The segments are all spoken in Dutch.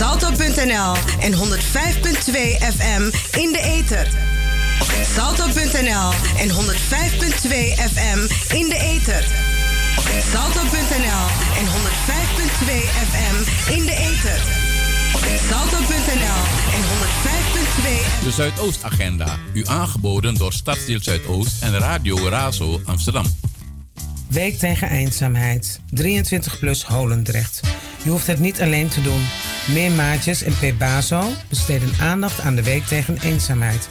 Salto.nl en 105.2 FM in de ether. Salto.nl en 105.2 FM in de ether. Salto.nl en 105.2 FM in de ether. Salto.nl en 105.2 De Zuidoostagenda, u aangeboden door Stadsdeel Zuidoost en Radio Razo Amsterdam. Week tegen eenzaamheid. 23 plus Holendrecht. Je hoeft het niet alleen te doen. Meer maatjes en Pebazo besteden aandacht aan de week tegen eenzaamheid.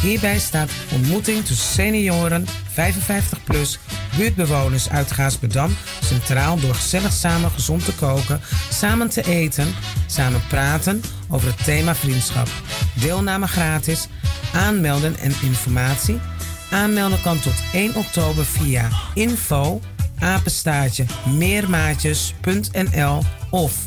Hierbij staat ontmoeting tussen senioren, 55 plus, buurtbewoners uit Gaasperdam centraal door gezellig samen gezond te koken, samen te eten, samen praten over het thema vriendschap. Deelname gratis, aanmelden en informatie. Aanmelden kan tot 1 oktober via info apenstaartje meermaatjes.nl of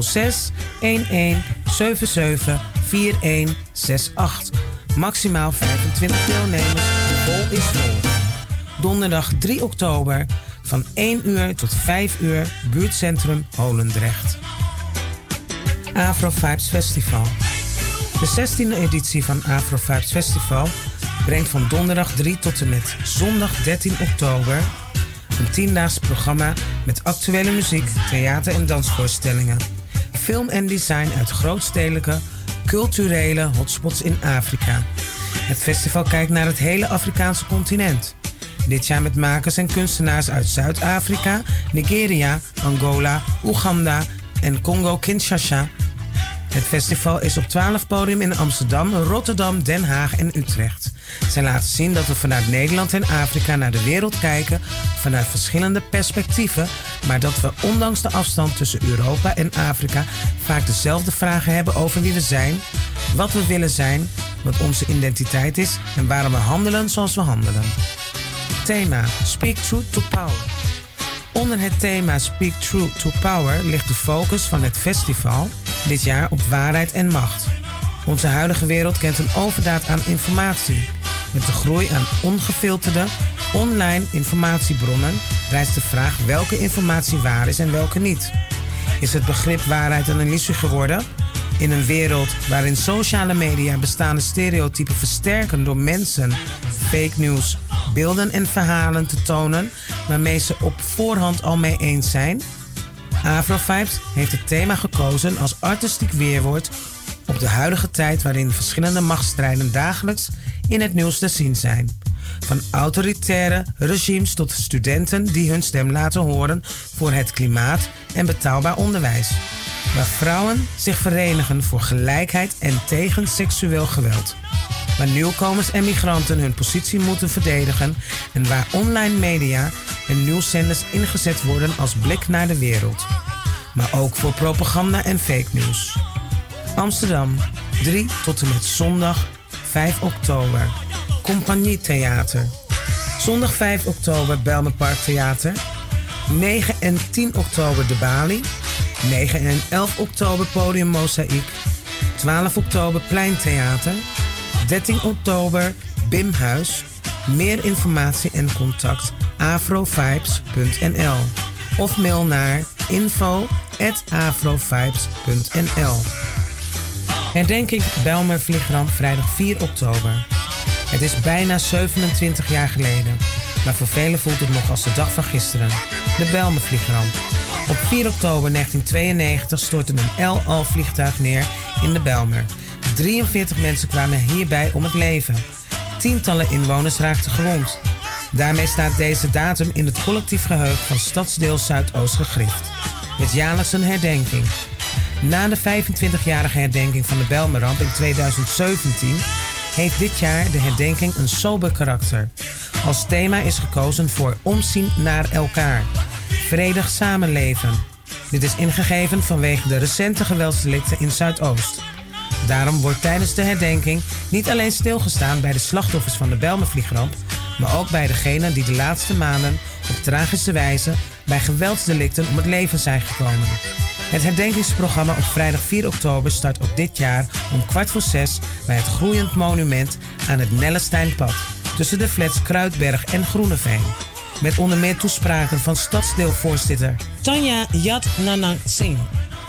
06 11 77 4168. Maximaal 25 deelnemers. De bol is vol. Donderdag 3 oktober van 1 uur tot 5 uur buurtcentrum Holendrecht. Afro Vibes Festival. De 16e editie van Afro Vibes Festival brengt van donderdag 3 tot en met zondag 13 oktober een tiendaags programma met actuele muziek, theater- en dansvoorstellingen. Film en design uit grootstedelijke, culturele hotspots in Afrika. Het festival kijkt naar het hele Afrikaanse continent. Dit jaar met makers en kunstenaars uit Zuid-Afrika, Nigeria, Angola, Oeganda en Congo-Kinshasa. Het festival is op 12 podium in Amsterdam, Rotterdam, Den Haag en Utrecht. Zij laten zien dat we vanuit Nederland en Afrika naar de wereld kijken vanuit verschillende perspectieven, maar dat we ondanks de afstand tussen Europa en Afrika vaak dezelfde vragen hebben over wie we zijn, wat we willen zijn, wat onze identiteit is en waarom we handelen zoals we handelen. Thema Speak Truth to Power. Onder het thema Speak Truth to Power ligt de focus van het festival dit jaar op waarheid en macht. Onze huidige wereld kent een overdaad aan informatie. Met de groei aan ongefilterde, online informatiebronnen rijst de vraag welke informatie waar is en welke niet. Is het begrip waarheid een illusie geworden? In een wereld waarin sociale media bestaande stereotypen versterken door mensen fake news, beelden en verhalen te tonen waarmee ze op voorhand al mee eens zijn? Afrovibes heeft het thema gekozen als artistiek weerwoord op de huidige tijd waarin verschillende machtsstrijden dagelijks in het nieuws te zien zijn. Van autoritaire regimes tot studenten die hun stem laten horen voor het klimaat en betaalbaar onderwijs. Waar vrouwen zich verenigen voor gelijkheid en tegen seksueel geweld. Waar nieuwkomers en migranten hun positie moeten verdedigen en waar online media en nieuwszenders ingezet worden als blik naar de wereld. Maar ook voor propaganda en fake news. Amsterdam, 3 tot en met zondag 5 oktober. Compagnietheater. Zondag 5 oktober Belmer Park Theater. 9 en 10 oktober De Bali. 9 en 11 oktober Podium Mozaïek. 12 oktober Pleintheater. 13 oktober Bimhuis. Meer informatie en contact afrovibes.nl of mail naar info.afrovibes.nl Herdenking Belmer Vliegramp vrijdag 4 oktober. Het is bijna 27 jaar geleden, maar voor velen voelt het nog als de dag van gisteren. De Belmer Vliegramp. Op 4 oktober 1992 stortte een El vliegtuig neer in de Belmer. 43 mensen kwamen hierbij om het leven. Tientallen inwoners raakten gewond. Daarmee staat deze datum in het collectief geheugen van Stadsdeel Zuidoost gegrift. Met jaarlijks een herdenking. Na de 25-jarige herdenking van de Belmeramp in 2017 heeft dit jaar de herdenking een sober karakter. Als thema is gekozen voor omzien naar elkaar. Vredig samenleven. Dit is ingegeven vanwege de recente geweldsdelicten in Zuidoost. Daarom wordt tijdens de herdenking niet alleen stilgestaan bij de slachtoffers van de Belmenvliegramp, maar ook bij degenen die de laatste maanden op tragische wijze bij geweldsdelicten om het leven zijn gekomen. Het herdenkingsprogramma op vrijdag 4 oktober start op dit jaar om kwart voor zes bij het Groeiend Monument aan het Nellesteinpad tussen de flats Kruidberg en Groeneveen. Met onder meer toespraken van stadsdeelvoorzitter Tanja Yat Nanang Singh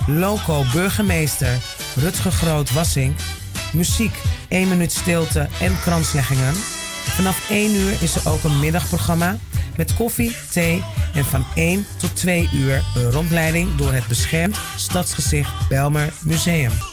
Loco burgemeester Rutger Groot-Wassink. Muziek, 1 minuut stilte en kransleggingen. Vanaf 1 uur is er ook een middagprogramma met koffie, thee en van 1 tot 2 uur een rondleiding door het beschermd stadsgezicht Belmer Museum.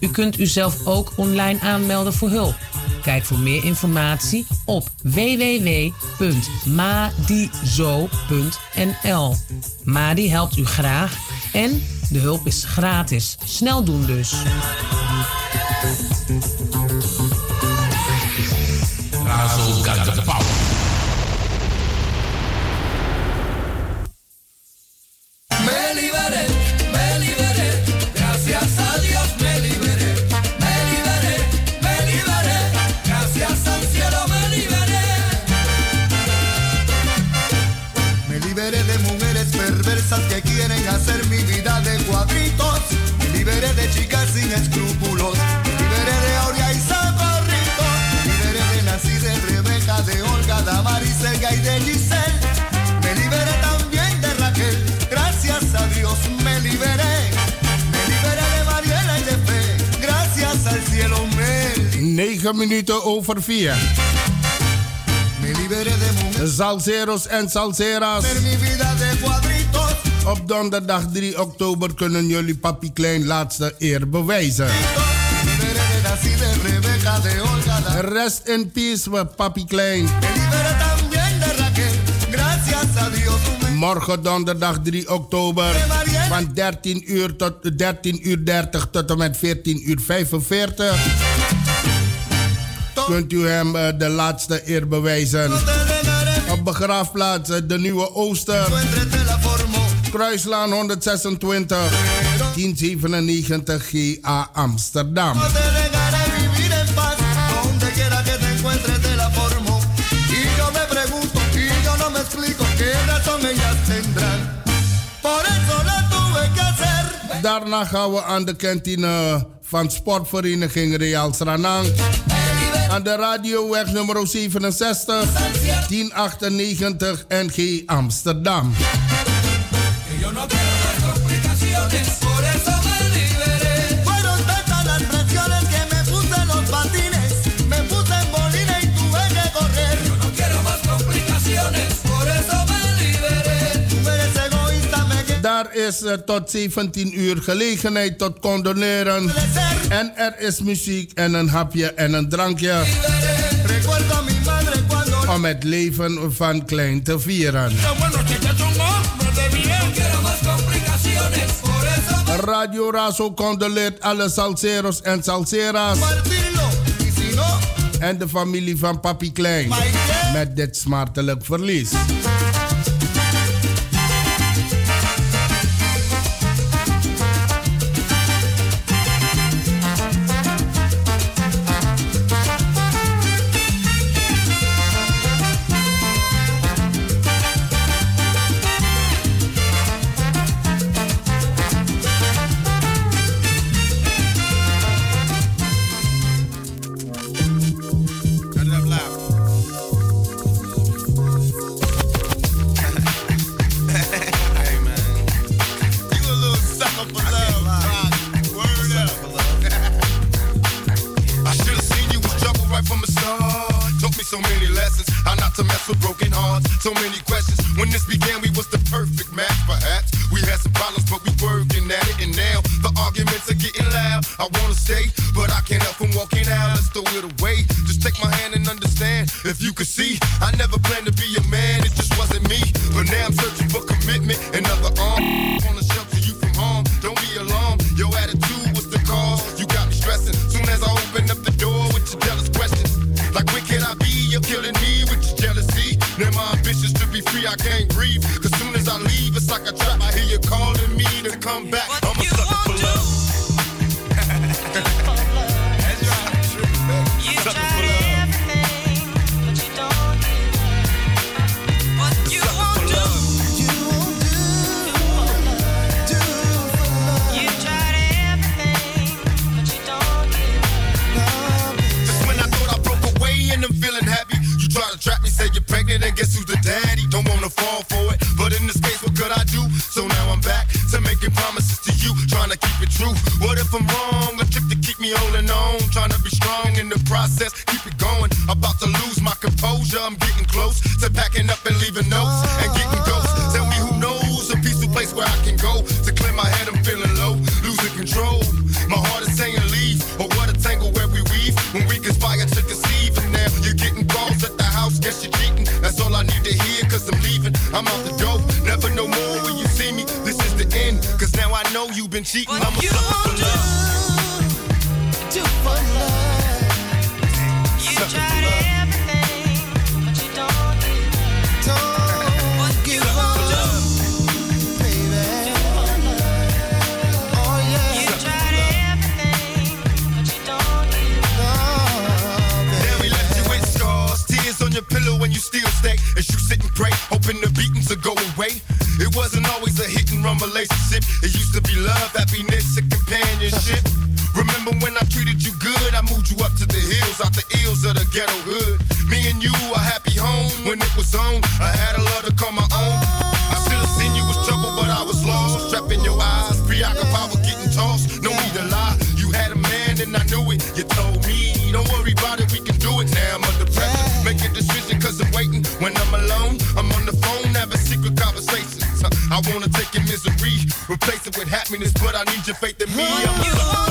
U kunt uzelf ook online aanmelden voor hulp. Kijk voor meer informatie op www.madizo.nl. Madi helpt u graag en de hulp is gratis. Snel doen dus. Escrúpulos. Me liberé de Aurea y Socorrito. Liberé de Nancy, de Rebeca, de Olga, Damaris, Serga y de Giselle. Me liberé también de Raquel. Gracias a Dios me liberé. Me liberé de Mariela y de Fe. Gracias al cielo me 9 minuten over 4. Me liberé de mujeres. Salseros en salseras. Mi vida de cuadritos. Op donderdag 3 oktober kunnen jullie Papi Klein laatste eer bewijzen. Rest in peace Papi Klein. Morgen donderdag 3 oktober van 13 uur tot 13 uur 30 tot en met 14 uur 45 kunt u hem eh, de laatste eer bewijzen. Op begraafplaats eh, de Nieuwe Ooster. Kruislaan 126 1097 GA Amsterdam. Daarna gaan we aan de kantine van sportvereniging Real Sranang. Aan de radioweg nummer 67 1098 NG Amsterdam. Daar is uh, tot 17 uur gelegenheid tot condoneren. En er is muziek en een hapje en een drankje. Om het leven van Klein te vieren. Radio Razo condoleert alle salseros en salseras. En de familie van Papi Klein. Met dit smartelijk verlies. In the process, keep it going. About to lose my composure, I'm getting close to packing up and leaving notes and getting ghosts. Tell me who knows a peaceful place where I can go to clear my head. I'm feeling low, losing control. My heart is saying leave, or what a tangle where we weave when we conspire to deceive. And now you're getting calls at the house, guess you're cheating. That's all I need to hear, cause I'm leaving. I'm out the door, never no more when you see me. This is the end, cause now I know you've been cheating. I'm a sucker will go away. It wasn't always a hit and run relationship. It used to be love, happiness, and companionship. Remember when I treated you good? I moved you up to the hills, out the ills of the ghetto hood. Me and you, a happy home when it was on. I had a happiness, but I need your faith in me.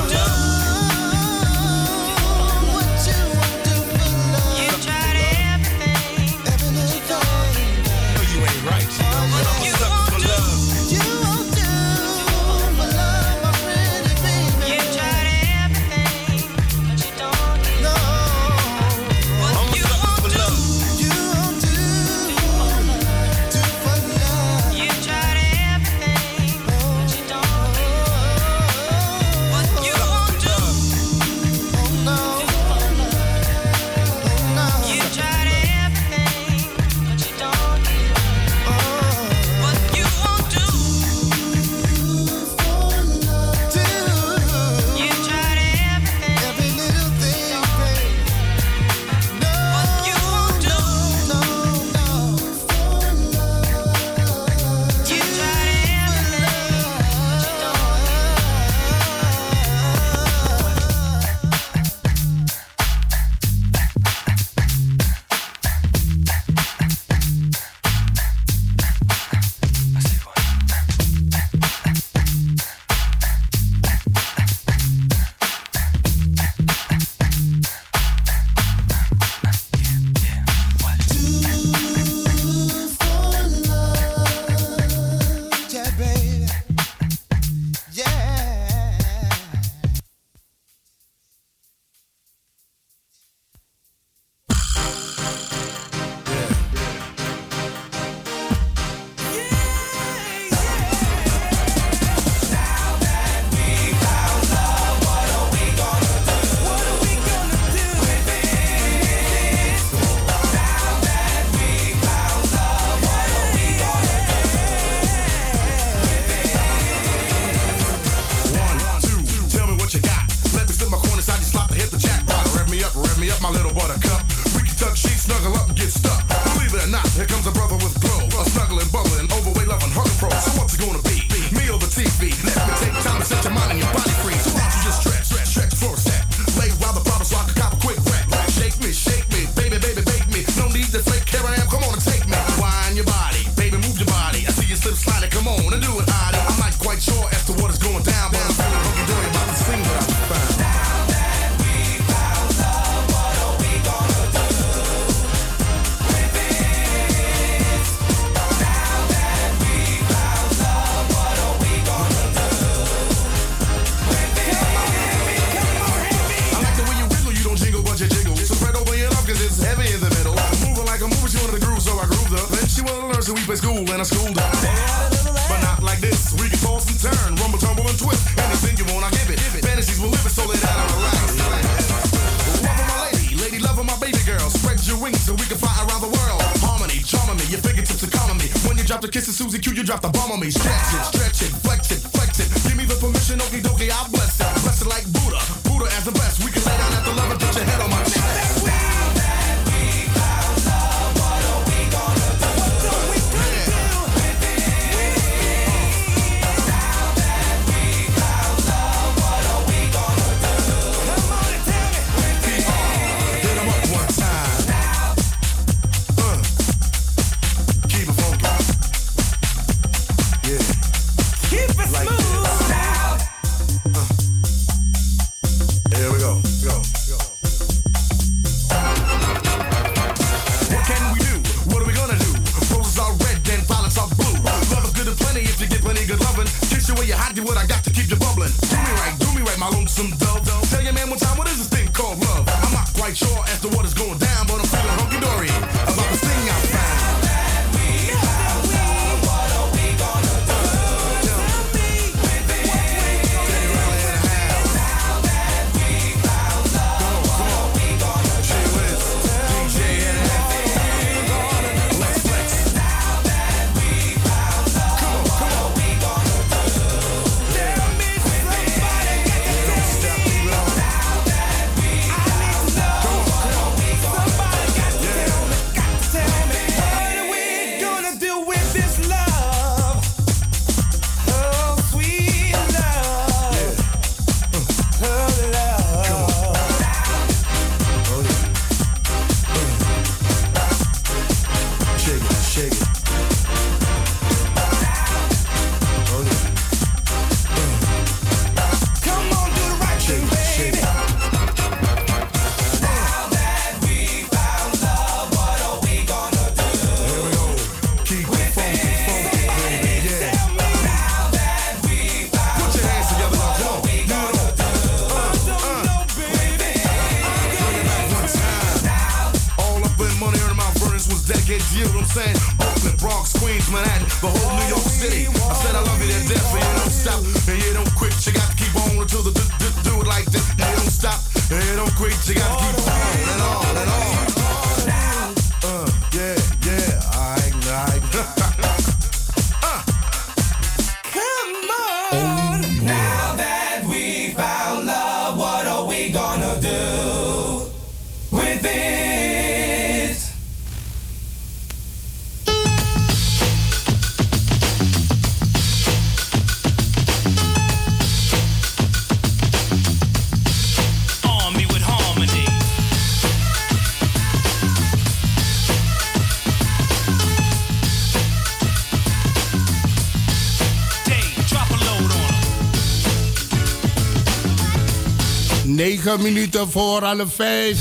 Minuten voor half 5.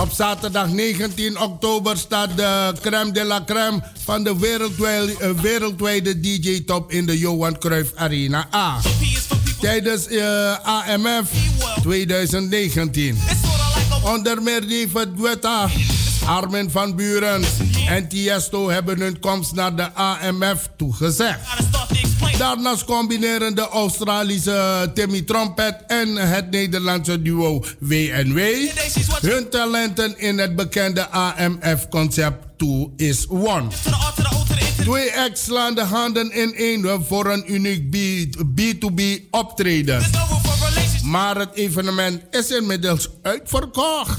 Op zaterdag 19 oktober staat de crème de la crème van de wereldwijde, uh, wereldwijde DJ-top in de Johan Cruijff Arena A. Tijdens uh, AMF 2019. Onder meer David Guetta, Armin van Buren en Tiesto hebben hun komst naar de AMF toegezegd. Daarnaast combineren de Australische Timmy Trumpet en het Nederlandse duo WNW hun talenten in het bekende AMF-concept 2 is One. Twee acts slaan de handen in één voor een uniek B2B optreden. Maar het evenement is inmiddels uitverkocht.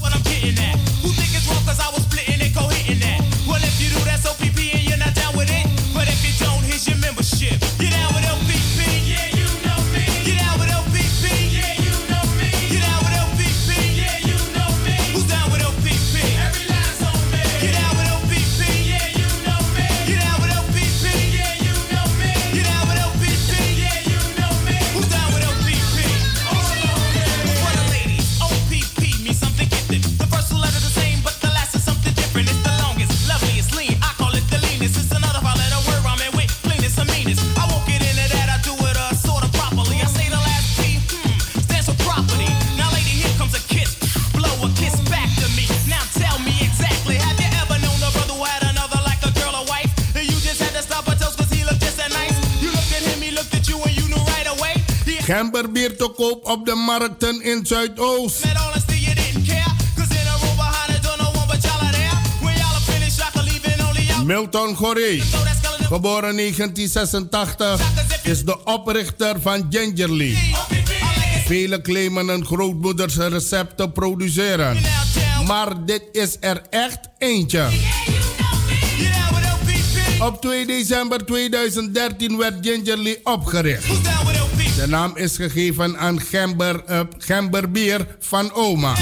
Gemberbier te koop op de markten in Zuidoost. Milton Goree, geboren 1986, is de oprichter van Gingerly. Vele claimen een grootmoeders recept te produceren. Maar dit is er echt eentje. Op 2 december 2013 werd Gingerly opgericht. De naam is gegeven aan gember, uh, gemberbier van oma.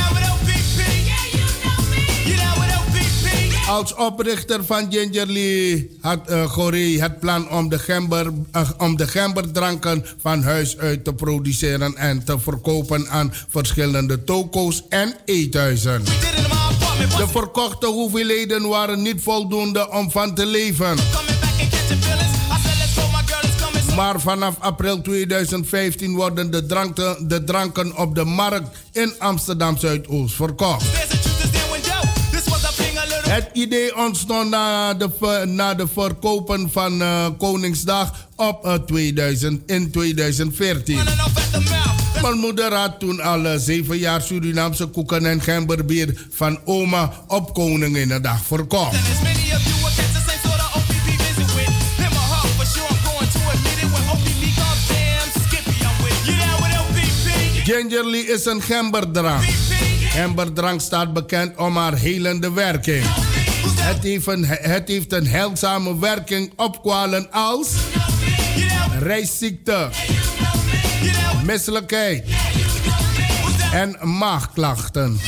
Als oprichter van Gingerly had uh, Goree het plan om de, gember, uh, om de gemberdranken van huis uit te produceren en te verkopen aan verschillende toko's en eethuizen. De verkochte hoeveelheden waren niet voldoende om van te leven. Maar vanaf april 2015 worden de dranken, de dranken op de markt in Amsterdam Zuidoost verkocht. Het idee ontstond na de, na de verkopen van uh, Koningsdag op uh, 2000, in 2014. Mijn moeder had toen al uh, zeven jaar Surinaamse koeken en gemberbier van oma op Koninginnedag verkocht. Gingerly is een gemberdrank. Gemberdrank staat bekend om haar helende werking. Het heeft een, het heeft een heilzame werking op kwalen als reisziekte, misselijkheid en maagklachten.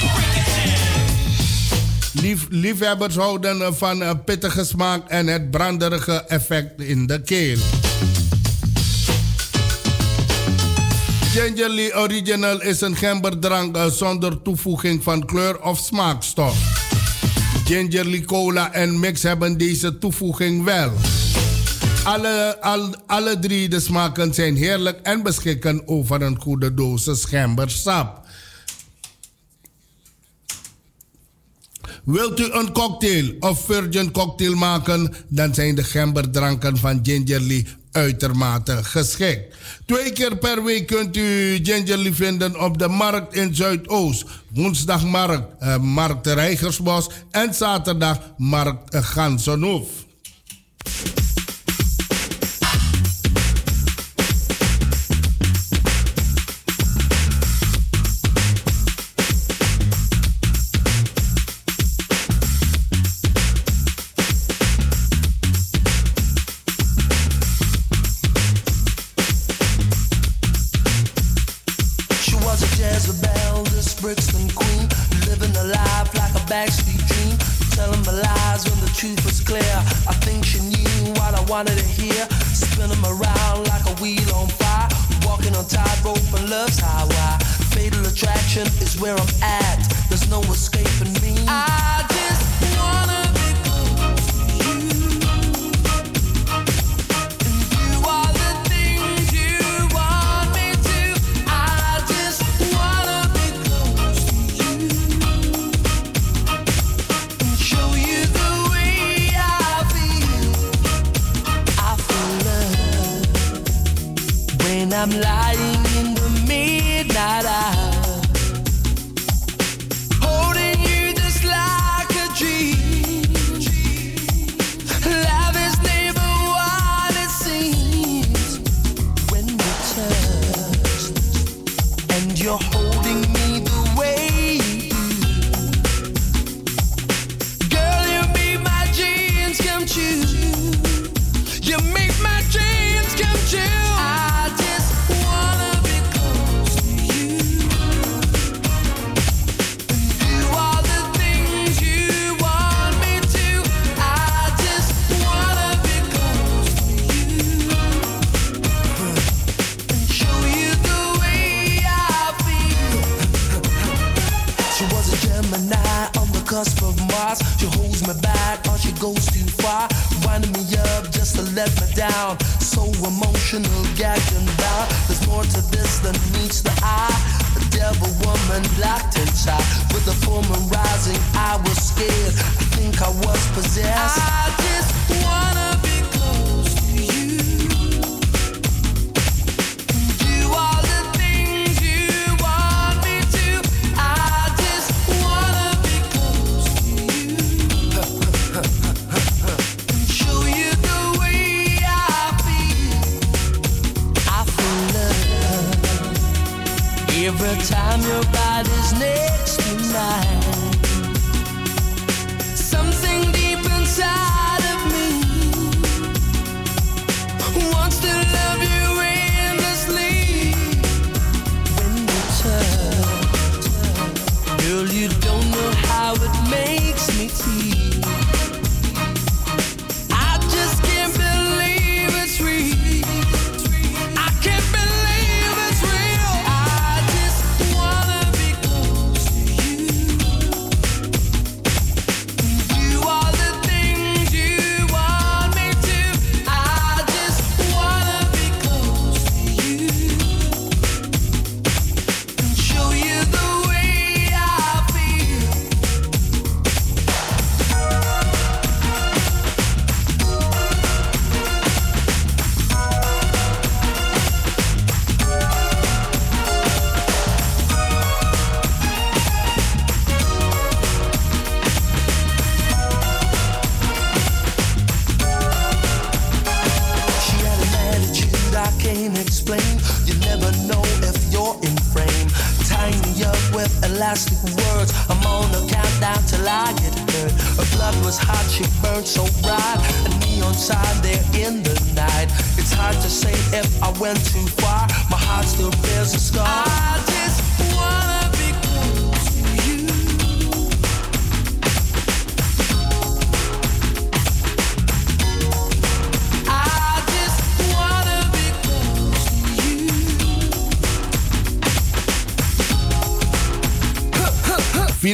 Lief, liefhebbers houden van pittige smaak en het branderige effect in de keel. Gingerly Original is een gemberdrank zonder toevoeging van kleur of smaakstof. Gingerly Cola en Mix hebben deze toevoeging wel. Alle, al, alle drie de smaken zijn heerlijk en beschikken over een goede dosis gembersap. Wilt u een cocktail of virgin cocktail maken, dan zijn de gemberdranken van Gingerly uitermate geschikt. Twee keer per week kunt u Gingerly vinden op de markt in Zuidoost. Woensdagmarkt, uh, markt Rijgersbos en zaterdag markt Gansenhoef. Wanted to hear. Spin them around like a wheel on fire. Walking on tightrope and love's highway. Fatal attraction is where I'm at. I'm lying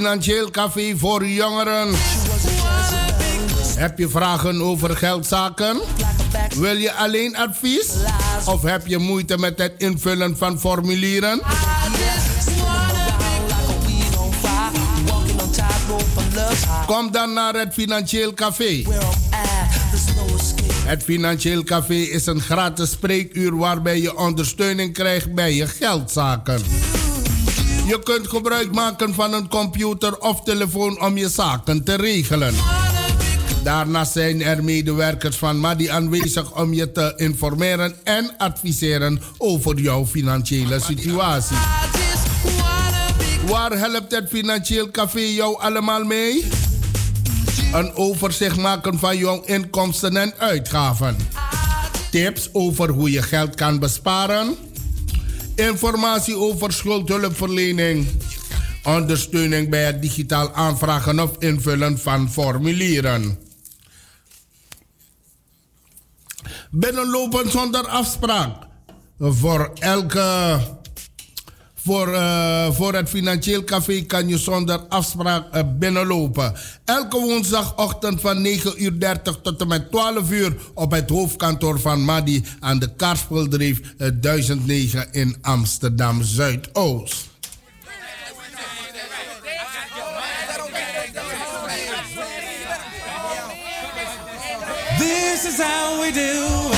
Financieel café voor jongeren. Heb je vragen over geldzaken? Wil je alleen advies? Of heb je moeite met het invullen van formulieren? Kom dan naar het Financieel Café. Het Financieel Café is een gratis spreekuur waarbij je ondersteuning krijgt bij je geldzaken. Je kunt gebruik maken van een computer of telefoon om je zaken te regelen. Daarnaast zijn er medewerkers van MADI aanwezig om je te informeren en adviseren over jouw financiële situatie. Waar helpt het Financieel Café jou allemaal mee? Een overzicht maken van jouw inkomsten en uitgaven. Tips over hoe je geld kan besparen. Informatie over schuldhulpverlening. Ondersteuning bij het digitaal aanvragen of invullen van formulieren. Binnenlopen zonder afspraak. Voor elke. Voor, eh, voor het Financieel Café kan je zonder afspraak eh, binnenlopen. Elke woensdagochtend van 9.30 uur 30 tot en met 12 uur op het hoofdkantoor van Madi aan de Kaarspildreef eh, 1009 in Amsterdam Zuidoost. This is how we do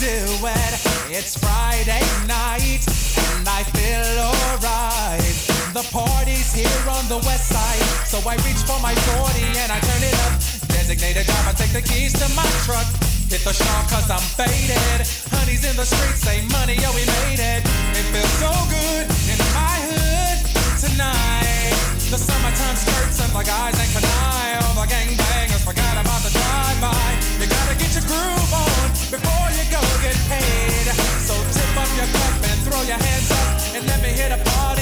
do it. It's Friday night and I feel alright. The party's here on the west side, so I reach for my 40 and I turn it up. Designated driver, take the keys to my truck. Hit the shop cause I'm faded. Honey's in the streets, say money, yo, we made it. It feels so good in my hood tonight. The summertime skirts and the guys ain't canine. All the gangbangers forgot about the drive-by. You gotta get your groove on before you go get paid. So tip up your cup and throw your hands up and let me hear the party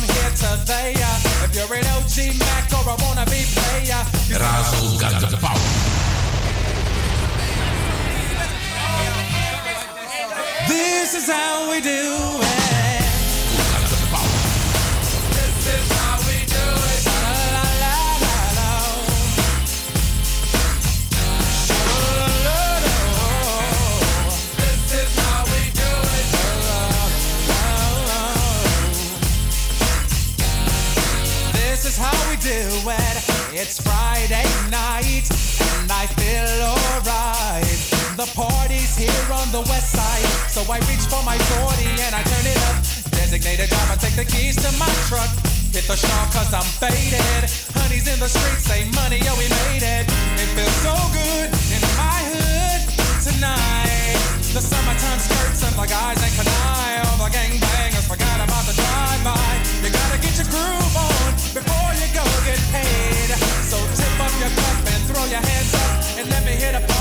from here to there. If you're an OG Mac or a wannabe player, Razo got the power. This is how we do it. How we do it. It's Friday night and I feel alright. The party's here on the west side, so I reach for my 40 and I turn it up. Designated driver, take the keys to my truck. Hit the shop cause I'm faded. Honey's in the streets, say money, yo, we made it. It feels so good in my hood tonight. The summertime skirts and the guys ain't canine. All the gangbangers forgot about the drive-by. You gotta get your groove paid. So tip up your cup and throw your hands up and let me hear the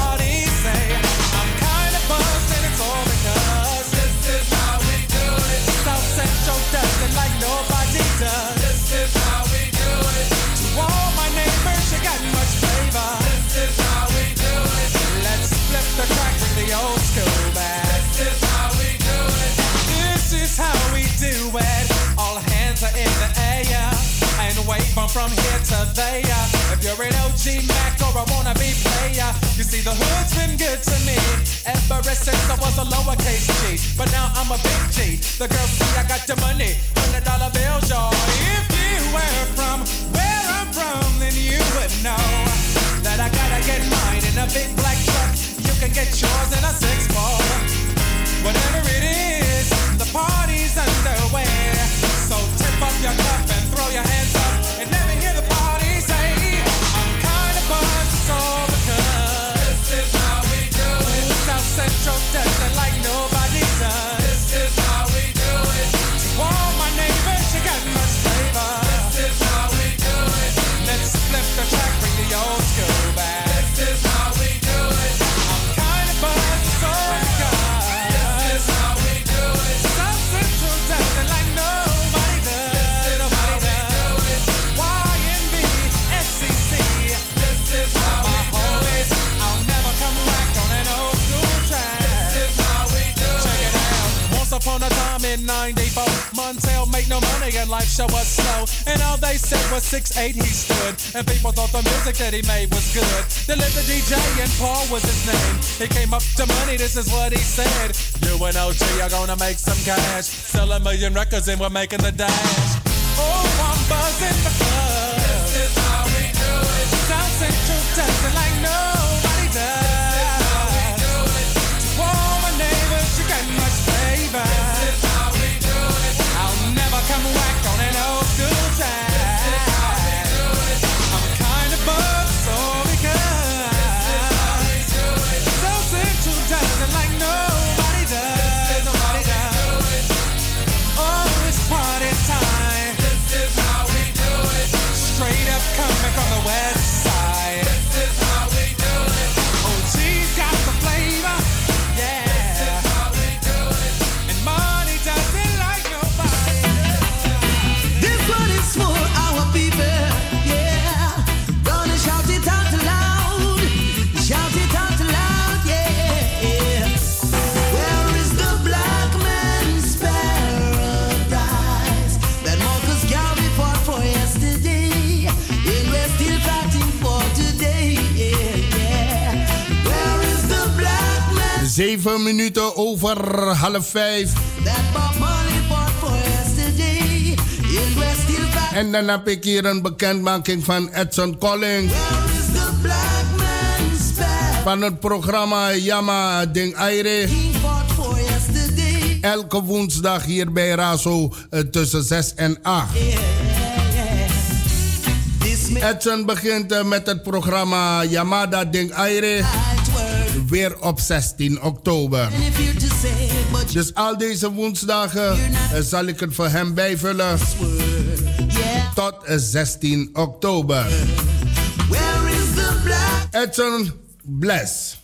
from here to there. If you're an OG Mac or a wannabe player, you see the hood's been good to me ever since I was a lowercase G. But now I'm a big G. The girls see I got the money, hundred dollar bills, y'all. If you were from where I'm from, then you would know that I gotta get mine in a big black truck. You can get yours in a six ball. Whatever it is, the party's underway. Was 6'8 he stood. And people thought the music that he made was good. They lived the DJ and Paul was his name. He came up to money, this is what he said. You and OG are gonna make some cash. Sell a million records and we're making the dash. Oh, I'm buzzing because this is how we do it. South Central dancing like nobody Zeven minuten over half vijf. En dan heb ik hier een bekendmaking van Edson paradise? Van het programma Yama Ding Aire. Elke woensdag hier bij Razo eh, tussen 6 en 8. This Edson begint eh, met het programma Yamada Ding Aire. Weer op 16 oktober. Say, Dus al deze woensdagen eh, zal ik het voor hem bijvullen yeah. tot eh, 16 oktober. Where is the black Edson Bless.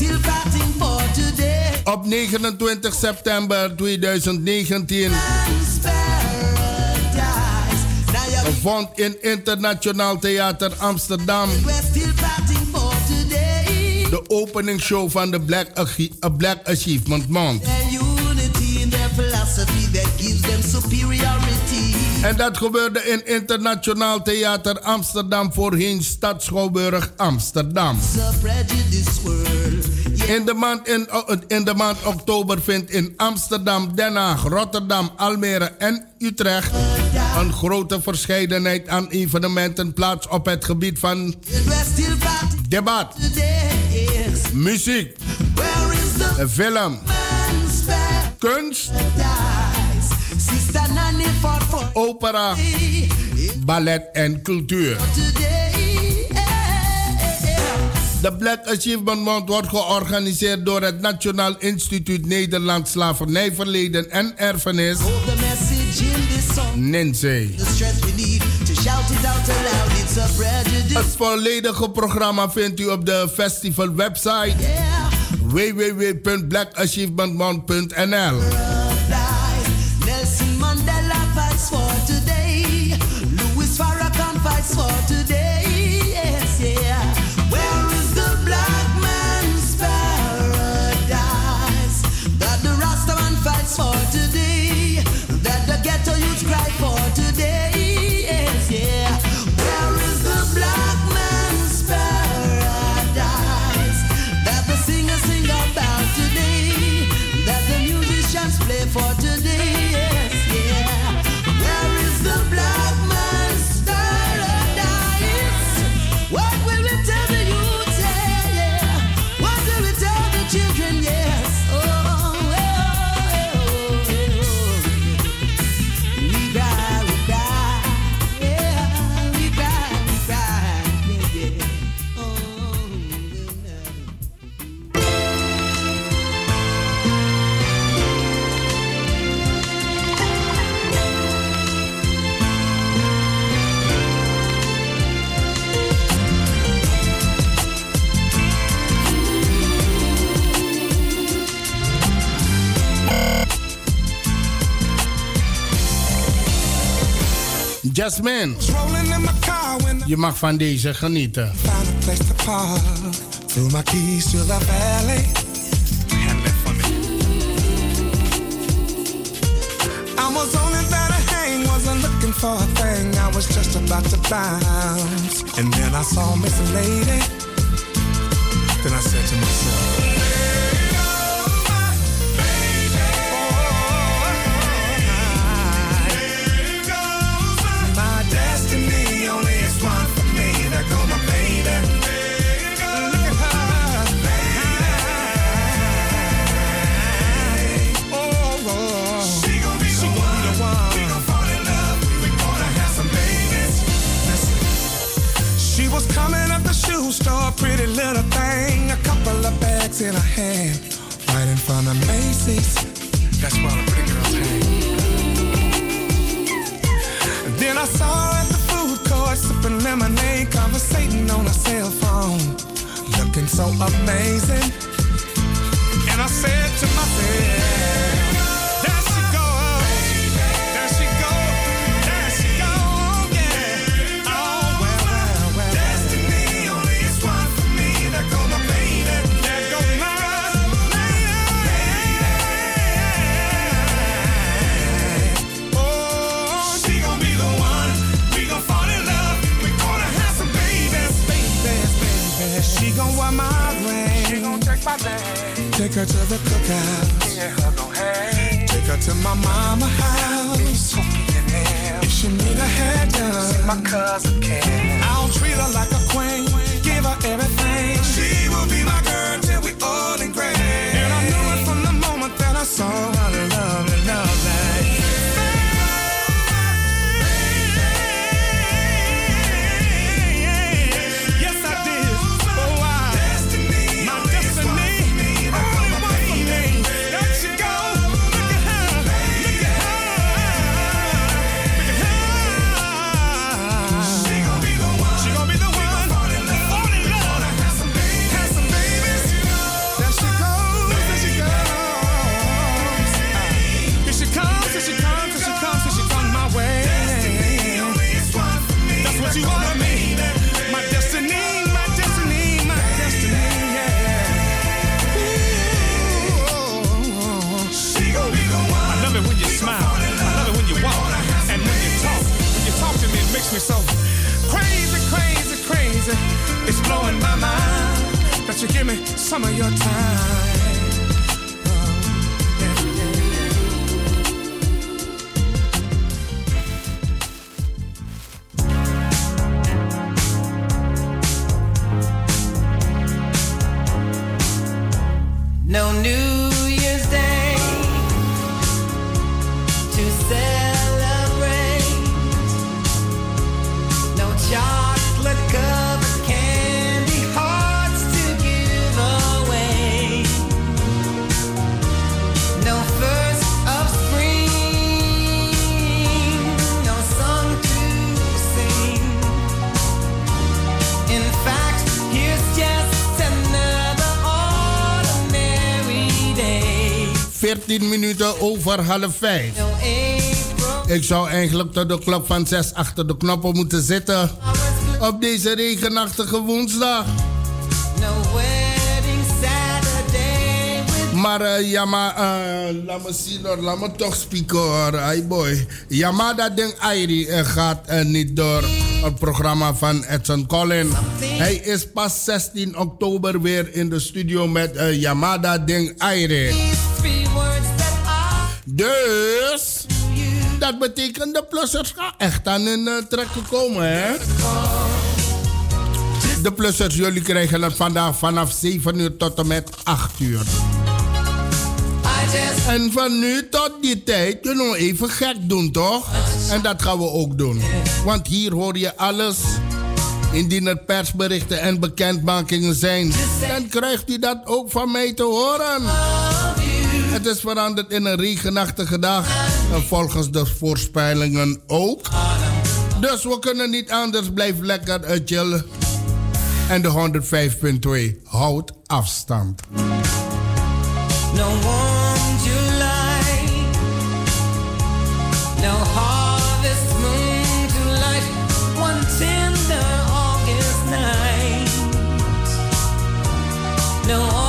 still fighting for today. Op 29 september 2019 vond in Internationaal Theater Amsterdam de openingsshow van de Black, A Black Achievement Month. En dat gebeurde in Internationaal Theater Amsterdam, voorheen Stad Schouwburg Amsterdam. In de, maand in, in de maand oktober vindt in Amsterdam, Den Haag, Rotterdam, Almere en Utrecht een grote verscheidenheid aan evenementen plaats op het gebied van debat, muziek, film, kunst, opera, ballet en cultuur. De Black Achievement Month wordt georganiseerd door het Nationaal Instituut Nederlands Slavernijverleden en Erfenis, prejudice. Het volledige programma vindt u op de festival website Yeah. Jasmine, je mag van deze genieten. Threw my keys to the valley. Handle it for me. I was only there to hang, wasn't looking for a thing. I was just about to bounce. And then I saw Miss Lady. Then I said to myself, in her hand, right in front of Macy's. That's where the pretty girls hang. Then I saw her at the food court sipping lemonade, conversating on her cell phone, looking so amazing. And I said to Take her to the cookout. Yeah, her hang. Take her to my mama house. If she need a hair done, see my cousin can. I'll treat her like a queen. Give her everything. She will be my girl till we old and gray. And I knew it from the moment that I saw her you give me some of your time. 14 minuten over half 5. Ik zou eigenlijk tot de klok van 6 achter de knoppen moeten zitten. Op deze regenachtige woensdag. Maar uh, laat me zien hoor, laat me toch spieken hoor. Hey boy. Ja, maar dat ding Airi uh, gaat niet door het programma van Edson Collin. Hij is pas 16 oktober weer in de studio met Yamada Ding Airi. Dus, dat betekent de plussers gaan echt aan hun uh, trekken komen, hè? De plussers, jullie krijgen het vandaag vanaf 7 uur tot en met 8 uur. En van nu tot die tijd kunnen we even gek doen, toch? En dat gaan we ook doen. Want hier hoor je alles. Indien er persberichten en bekendmakingen zijn, dan krijgt u dat ook van mij te horen. Het is veranderd in een regenachtige dag. En volgens de voorspellingen ook. Dus we kunnen niet anders. Blijf lekker eh, chillen. En de 105.2 houdt afstand. No. No harvest moon August night. No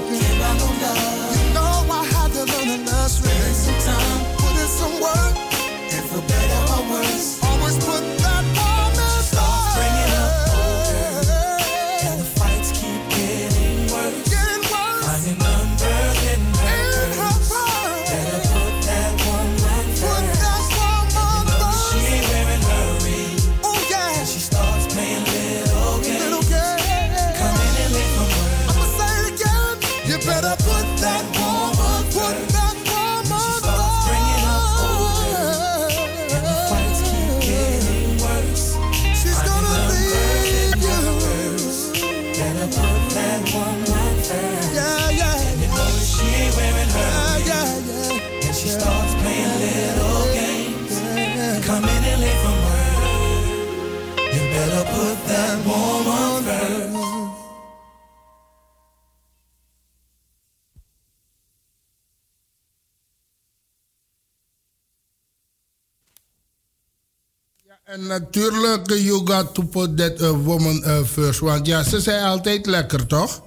second. natuurlijk you got to put that eh, woman eh, first. Want ja, ze zijn altijd lekker, toch?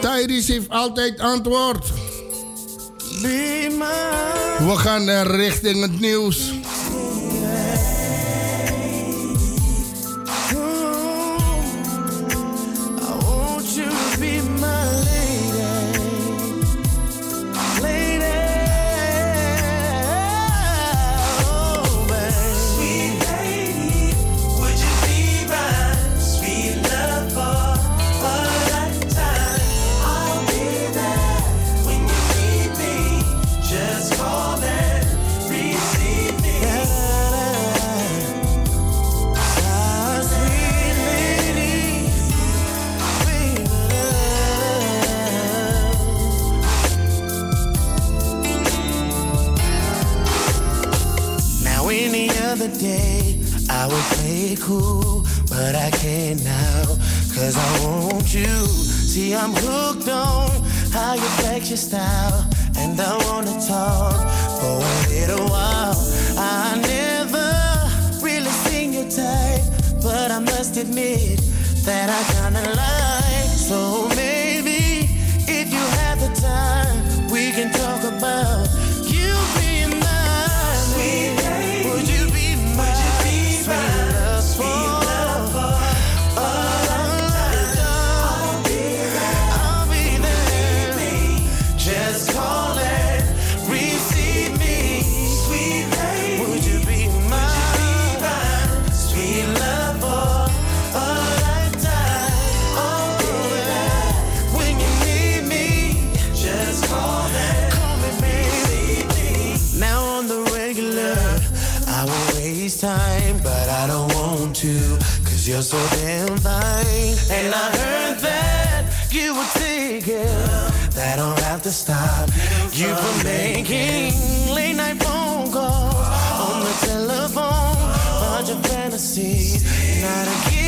Tyrese heeft altijd antwoord. We gaan richting het nieuws. cool, but I can't now, cause I want you. See, I'm hooked on how you flex your style, and I wanna talk for a little while. I never really seen your type, but I must admit that I kinda like. So maybe if you have the time, we can talk about You're so damn fine. And I heard that you were taking that don't have to stop you from making late night phone calls on the telephone. Bunch of fantasies, not again.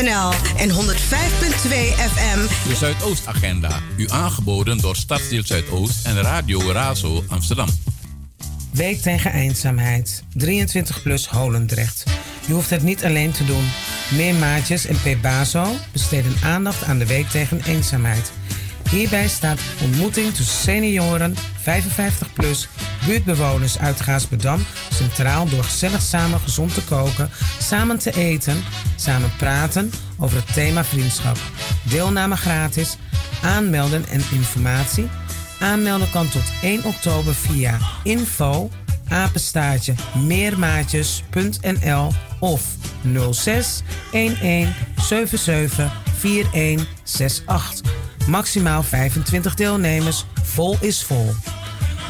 Salto.nl en 105.2 FM. De Zuidoostagenda. U aangeboden door Stadsdeel Zuidoost en Radio Razo Amsterdam. Week tegen eenzaamheid. 23 plus Holendrecht. Je hoeft het niet alleen te doen. Meer maatjes en Pebazo besteden aandacht aan de week tegen eenzaamheid. Hierbij staat ontmoeting tussen senioren, 55 plus, buurtbewoners uit Gaasbedam centraal door gezellig samen gezond te koken, samen te eten, samen praten over het thema vriendschap. Deelname gratis, aanmelden en informatie. Aanmelden kan tot 1 oktober via info apenstaartje meermaatjes.nl of 06 11 77 4168. Maximaal 25 deelnemers, vol is vol.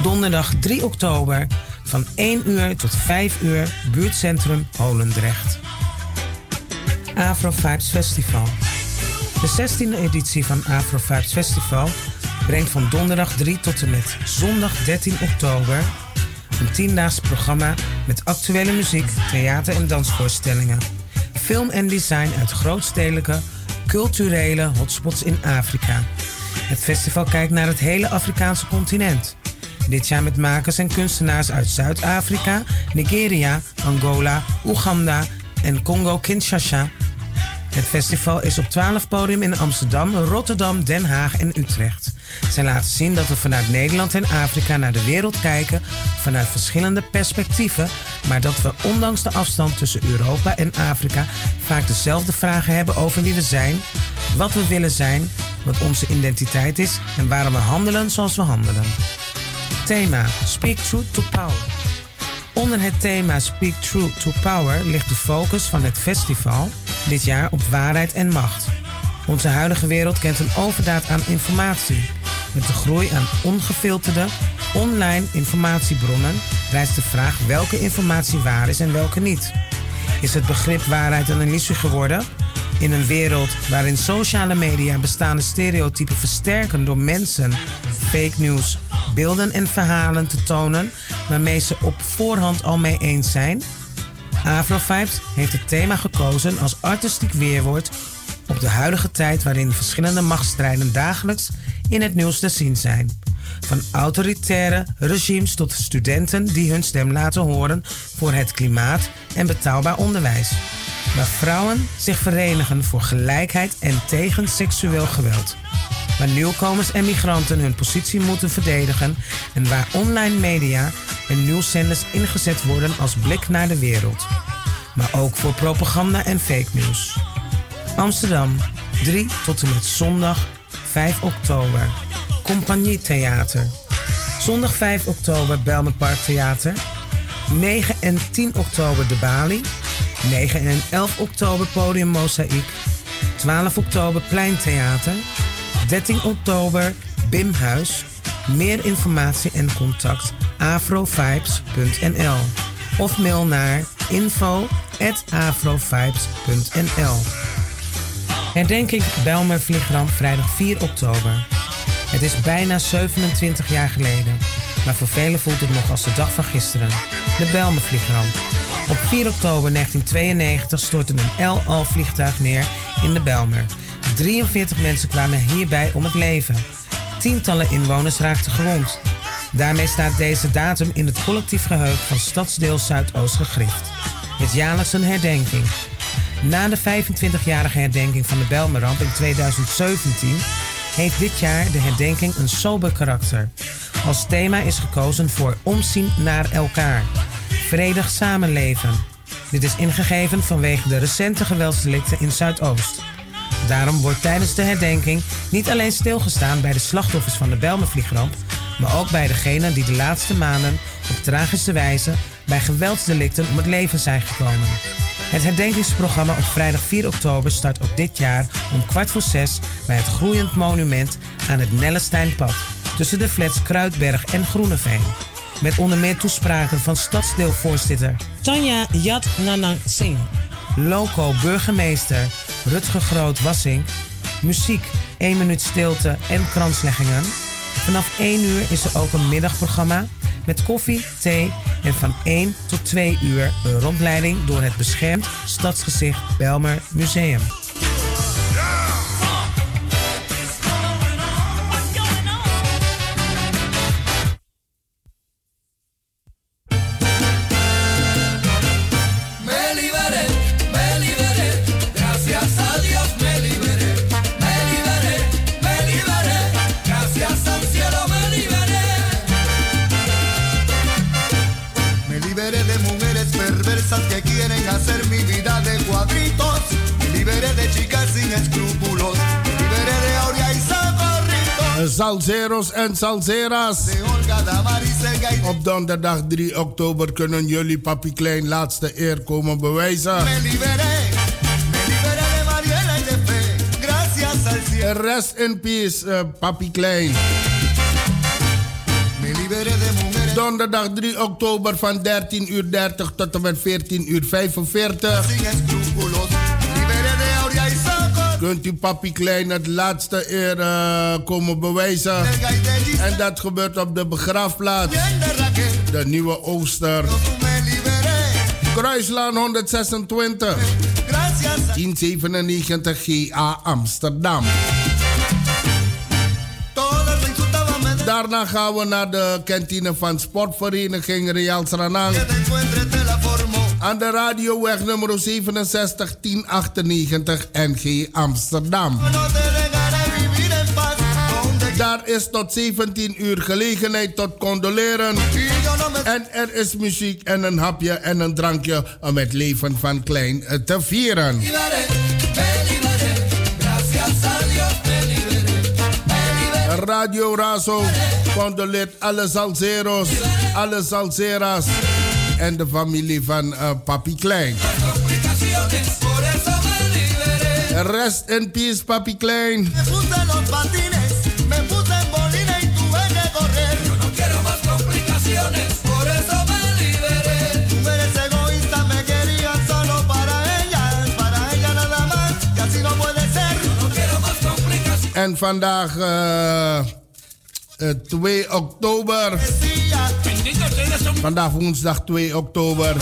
Donderdag 3 oktober van 1 uur tot 5 uur, buurtcentrum Holendrecht. Afro Festival. De 16e editie van Afro Festival brengt van donderdag 3 tot en met zondag 13 oktober een tiendaags programma met actuele muziek, theater- en dansvoorstellingen. Film en design uit grootstedelijke, culturele hotspots in Afrika. Het festival kijkt naar het hele Afrikaanse continent. Dit jaar met makers en kunstenaars uit Zuid-Afrika, Nigeria, Angola, Oeganda en Congo-Kinshasa. Het festival is op 12 podium in Amsterdam, Rotterdam, Den Haag en Utrecht. Zij laten zien dat we vanuit Nederland en Afrika naar de wereld kijken vanuit verschillende perspectieven, maar dat we ondanks de afstand tussen Europa en Afrika vaak dezelfde vragen hebben over wie we zijn, wat we willen zijn wat onze identiteit is en waarom we handelen zoals we handelen. Thema Speak Truth to Power. Onder het thema Speak Truth to Power ligt de focus van het festival dit jaar op waarheid en macht. Onze huidige wereld kent een overdaad aan informatie. Met de groei aan ongefilterde, online informatiebronnen rijst de vraag welke informatie waar is en welke niet. Is het begrip waarheid een illusie geworden? In een wereld waarin sociale media bestaande stereotypen versterken door mensen fake news, beelden en verhalen te tonen waarmee ze op voorhand al mee eens zijn? Afrovibes heeft het thema gekozen als artistiek weerwoord op de huidige tijd waarin verschillende machtsstrijden dagelijks in het nieuws te zien zijn. Van autoritaire regimes tot studenten die hun stem laten horen voor het klimaat en betaalbaar onderwijs. Waar vrouwen zich verenigen voor gelijkheid en tegen seksueel geweld. Waar nieuwkomers en migranten hun positie moeten verdedigen en waar online media en nieuwszenders ingezet worden als blik naar de wereld. Maar ook voor propaganda en fake news. Amsterdam, 3 tot en met zondag 5 oktober. Compagnietheater. Zondag 5 oktober Belmen Park Theater. 9 en 10 oktober De Bali. 9 en 11 oktober Podium Mozaïek. 12 oktober Pleintheater. 13 oktober Bimhuis. Meer informatie en contact afrovibes.nl of mail naar info.afrovibes.nl Herdenking Belmer Vliegramp vrijdag 4 oktober. Het is bijna 27 jaar geleden, maar voor velen voelt het nog als de dag van gisteren. De Belmer Vliegramp. Op 4 oktober 1992 stortte een El Al vliegtuig neer in de Belmer. 43 mensen kwamen hierbij om het leven. Tientallen inwoners raakten gewond. Daarmee staat deze datum in het collectief geheugen van Stadsdeel Zuidoost gegrift. Het jaarlijks een herdenking. Na de 25-jarige herdenking van de Belmeramp in 2017 heeft dit jaar de herdenking een sober karakter. Als thema is gekozen voor omzien naar elkaar. Vredig samenleven. Dit is ingegeven vanwege de recente geweldsdelicten in Zuidoost. Daarom wordt tijdens de herdenking niet alleen stilgestaan bij de slachtoffers van de Belmenvliegramp, maar ook bij degenen die de laatste maanden op tragische wijze bij geweldsdelicten om het leven zijn gekomen. Het herdenkingsprogramma op vrijdag 4 oktober start ook dit jaar om kwart voor zes bij het Groeiend Monument aan het Nellesteinpad tussen de flats Kruidberg en Groeneveen. Met onder meer toespraken van stadsdeelvoorzitter Tanja Yat Nanang Singh, loco burgemeester Rutger Groot-Wassink, muziek 1 minuut stilte en kransleggingen. Vanaf 1 uur is er ook een middagprogramma met koffie, thee en van 1 tot 2 uur een rondleiding door het beschermd stadsgezicht Belmer Museum. Salseros en Gaitán. Op donderdag 3 oktober kunnen jullie Papi Klein laatste eer komen bewijzen. Rest in peace, eh, Papi Klein. Donderdag 3 oktober van 13 uur 30 tot en met 14 uur 45. Kunt u Papi Klein het laatste eer eh, komen bewijzen. En dat gebeurt op de begraafplaats. De Nieuwe Ooster. Kruislaan 126. 1097 GA Amsterdam. Daarna gaan we naar de kantine van Sportvereniging Real Sranang. Aan de radioweg nummer 67 1098 NG Amsterdam. Daar is tot 17 uur gelegenheid tot condoleren. En er is muziek en een hapje en een drankje om het leven van Klein te vieren. Radio Razo. Condoleert alle Salseros, alle Salseras en de familie van uh, Papi Klein. Rest in peace, Papi Klein. En vandaag uh, uh, 2 oktober. Vandaag woensdag 2 oktober.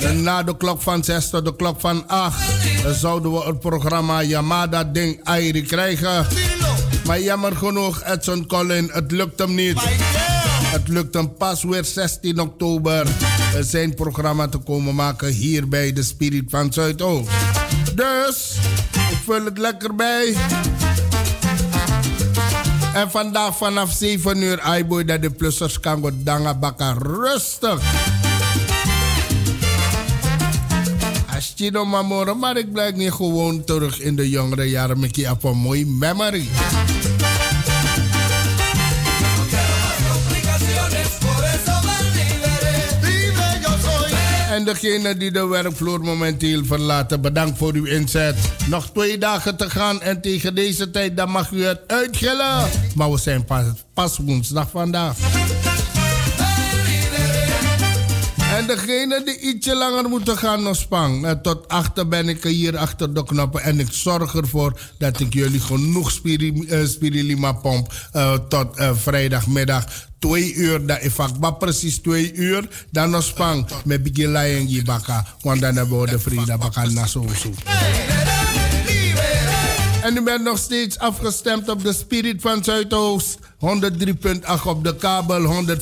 En na de klok van 6 tot de klok van 8 zouden we het programma Yamada Ding Airi krijgen. Maar jammer genoeg, Edson Collin, het lukt hem niet. Het lukt hem pas weer 16 oktober zijn programma te komen maken hier bij de Spirit van Zuidoost. Dus, ik vul het lekker bij. En vandaag vanaf 7 uur, Aiboy, dat de plussers kan godanga bakken rustig. Astino Mamoro, maar ik blijf niet gewoon terug in de jongere jaren. Ik heb een mooie memory. En degene die de werkvloer momenteel verlaten, bedankt voor uw inzet. Nog twee dagen te gaan en tegen deze tijd dan mag u het uitgillen. Maar we zijn pas, pas woensdag vandaag. En degene die ietsje langer moeten gaan nog spang. Eh, Tot achter ben ik hier achter de knoppen. En ik zorg ervoor dat ik jullie genoeg uh, spirilima pomp. Uh, tot uh, vrijdagmiddag. Twee uur, dat vaak maar precies twee uur. Dan nog spang met Bigila en Gibaka. Want dan hebben we de vrede baka na zo zo. En u bent nog steeds afgestemd op de Spirit van Zuidoost. 103.8 op de kabel, 105.2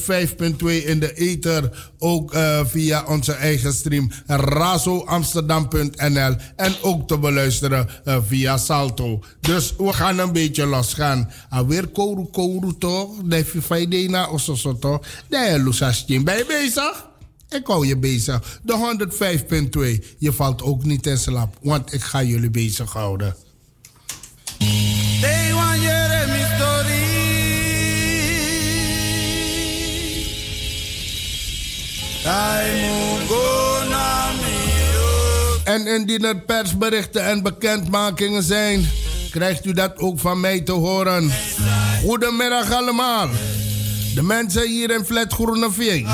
in de ether. Ook uh, via onze eigen stream razoamsterdam.nl. En ook te beluisteren uh, via Salto. Dus we gaan een beetje losgaan. Alweer kouru kouru toch? De Fifaidena of zo zo toch? De Lusastien. Ben je bezig? Ik hou je bezig. De 105.2. Je valt ook niet in slaap, want ik ga jullie bezighouden. En indien er persberichten en bekendmakingen zijn, krijgt u dat ook van mij te horen. Goedemiddag allemaal. De mensen hier in Flat Groeneveen.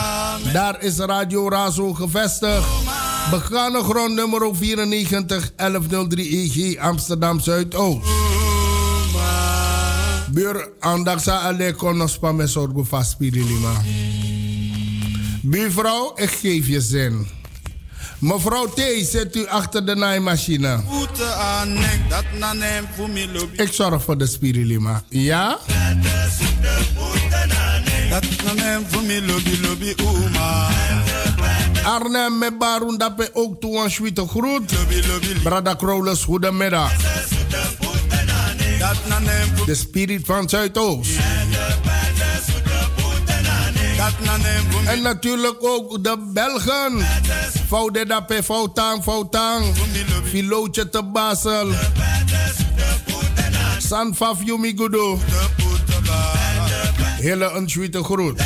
Daar is Radio Razo gevestigd. Begane grond nummer 94 1103 EG Amsterdam Zuidoost. Buur Andaksa Ale Konospa met Sorgo Vaspirilima. Buurvrouw, ik geef je zin. Mevrouw T, zet u achter de naaimachine. Ik zorg voor de spirilima. Ja? Arnhem met Barun dape ook toe een schwitte groet. Brada Krolers, goedemiddag. De spirit van Zuidoost. En natuurlijk ook de Belgen. Foude dape, Foutang, Foutang. Filootje te Basel. San Fafjumi Gudu. Hele een schwitte groet.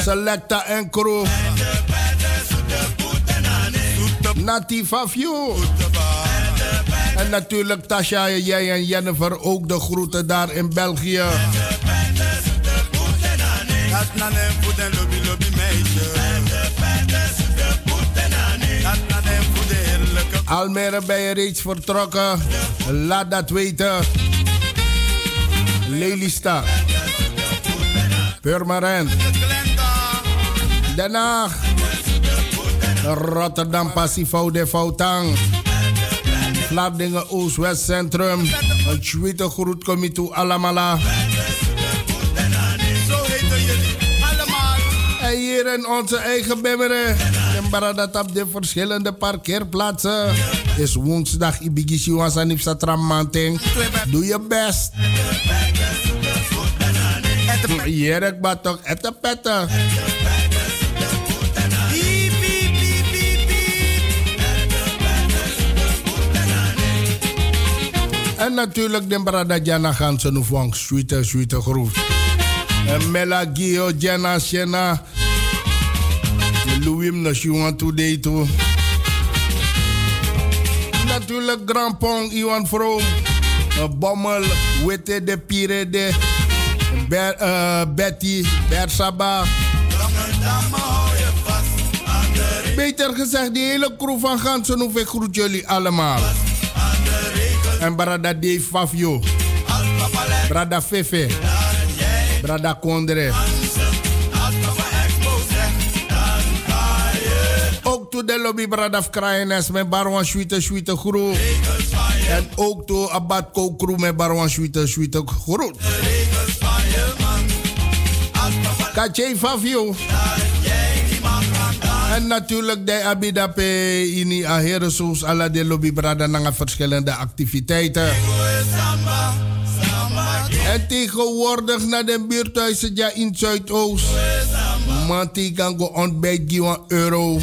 Selecta en crew. Nativa View. En natuurlijk Tasha, jij en Jennifer ook de groeten daar in België. Almere ben je reeds vertrokken. Laat dat weten. Lelystad. Purmerend. Den Haag. Rotterdam Passivo de Foutang. Vlaardingen Oost-West Centrum. Een tweede groet kom je toe allemaal. En hier in onze eigen Bemmeren. In Baradat op de verschillende parkeerplaatsen. Is woensdag Ibigisi Wansanip Satramanteng. Doe je best. Maar toch ette petten. En natuurlijk de brada Jana Gansen of Wang Sweete Sweete Groet. En Mela Gio Jana Shena. Louis Mnashuan Today toe. Natuurlijk Grand Pong Iwan Vroom. Bommel, Witte de Pire de. Uh, Betty, Bersaba. Beter gezegd, die hele crew van Gansen hoef ik groet jullie allemaal. En Brada Dave Fafio. Brada Fefe. Brada Kondre. Ook to de lobby Brada Kraaiennes met Barwan Sweete Sweete Groep. En ook to Abad Kookroe met Barwan Sweete Sweete Groep. Katje Fafio. En natuurlijk de Abidape ini aheren zoals alle de lobby brada naar verschillende activiteiten. En tegenwoordig naar de buurthuizen ja in Zuidoost. Man die kan go ontbijt geven euro.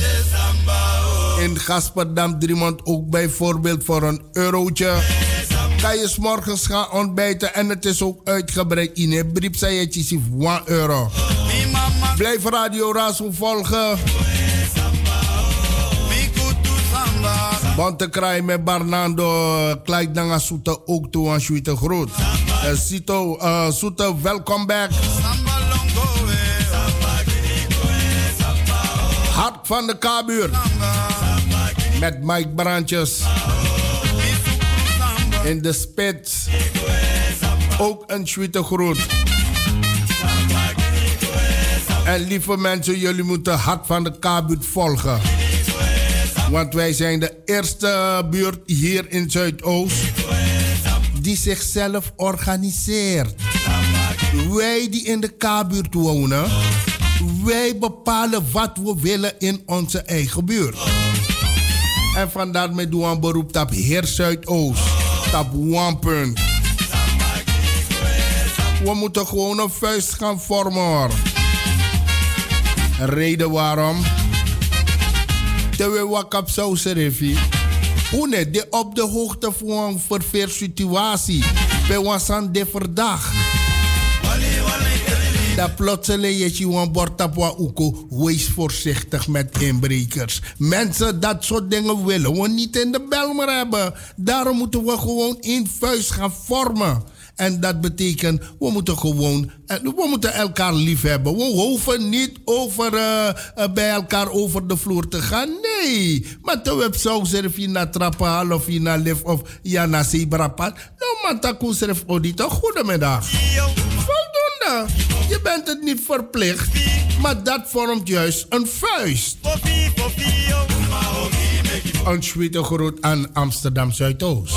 In Gasperdam Driemond ook bijvoorbeeld voor een eurotje. Kan je s'morgens gaan ontbijten en het is ook uitgebreid in een brief. Zei je 1 euro. Blijf Radio Razo volgen. Want met Barnando, Kleid Nanga Soete ook toe aan Schuite Groot. Uh, Sito, uh, Soete, welkom back. Hart van de Kabuur. Met Mike Brandjes. In de spits. Ook een Schuite Groot. En lieve mensen, jullie moeten Hart van de Kabuurt volgen. Want wij zijn de eerste buurt hier in Zuidoost die zichzelf organiseert. Wij die in de K-buurt wonen, wij bepalen wat we willen in onze eigen buurt. En vandaar met doen een beroep op Heer Zuidoost, op One Punt. We moeten gewoon een vuist gaan vormen hoor. Reden waarom? we wakap serefi. Hoe de op de hoogte van een verveersituatie. Bij wasan de verdag. Dat plotseling je je bord op uko. Wees voorzichtig met inbrekers. Mensen dat soort dingen willen we niet in de Belmer hebben. Daarom moeten we gewoon één vuist gaan vormen. En dat betekent, we moeten gewoon, we moeten elkaar lief hebben. We hoeven niet over, uh, uh, bij elkaar over de vloer te gaan. Nee. Maar heb zo zelf je naar trappen of je naar of ja naar zebrapad. Nou, maar dat kon zelf audito. Goedemiddag. Voldoende. Je bent het niet verplicht. Maar dat vormt juist een vuist. Een groet aan Amsterdam Zuidoost.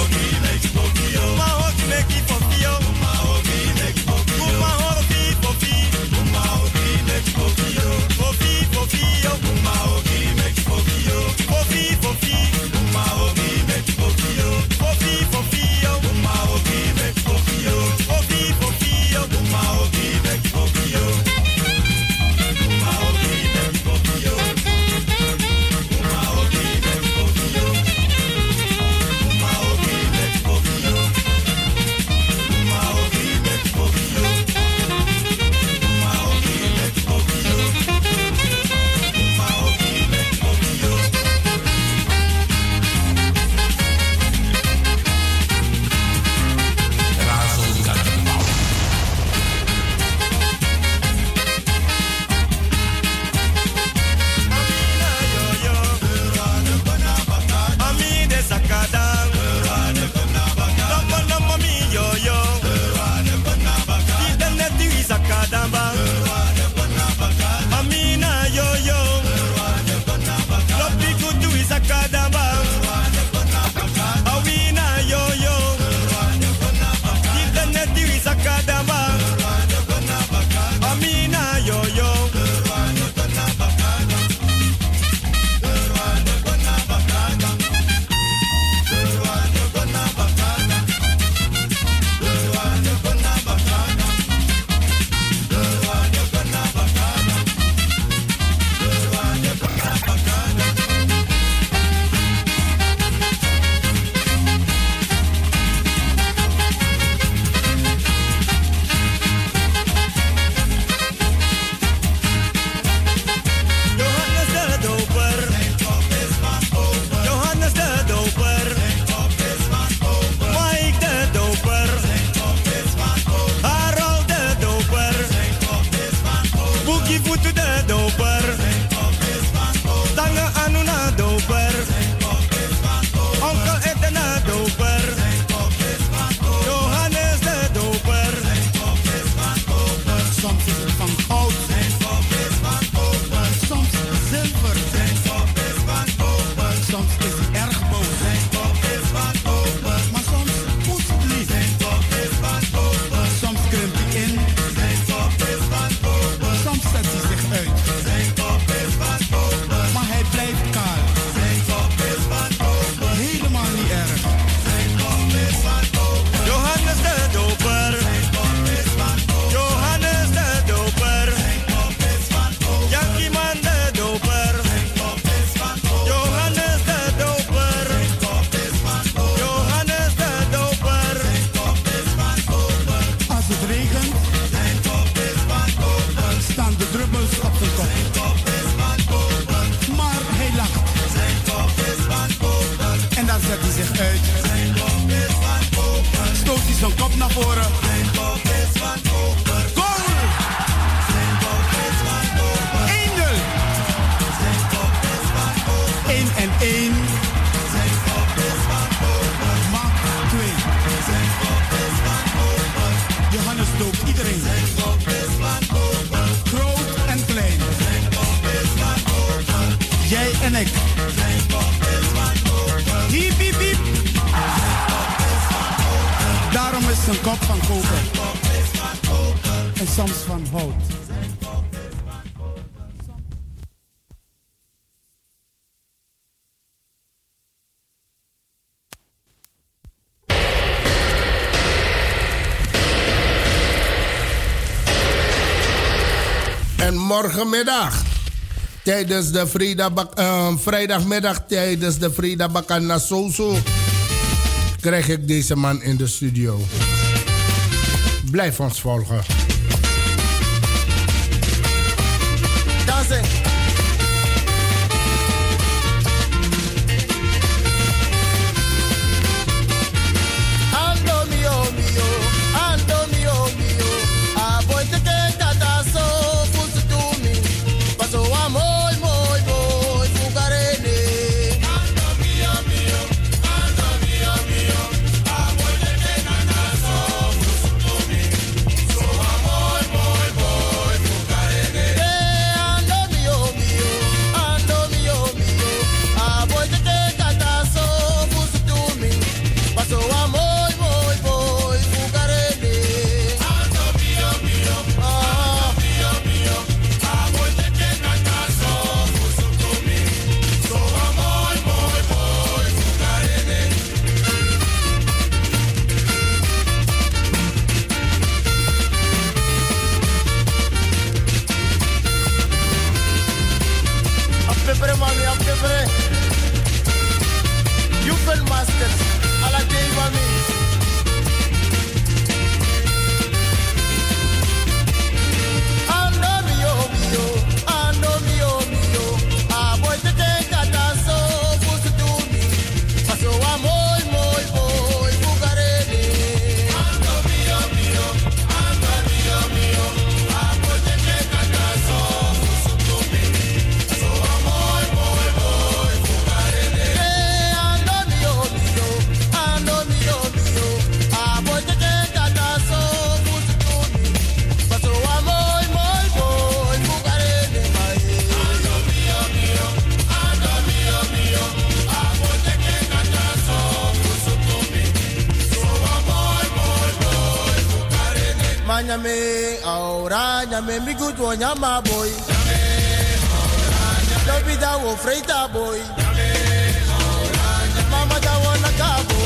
morgenmiddag. Tijdens de uh, vrijdagmiddag, tijdens de Frida Bakana Soso, krijg ik deze man in de studio. Blijf ons volgen. is me mi good wo nyama boy. Dobida wo freita ah, boy. Mama da wo naka boy.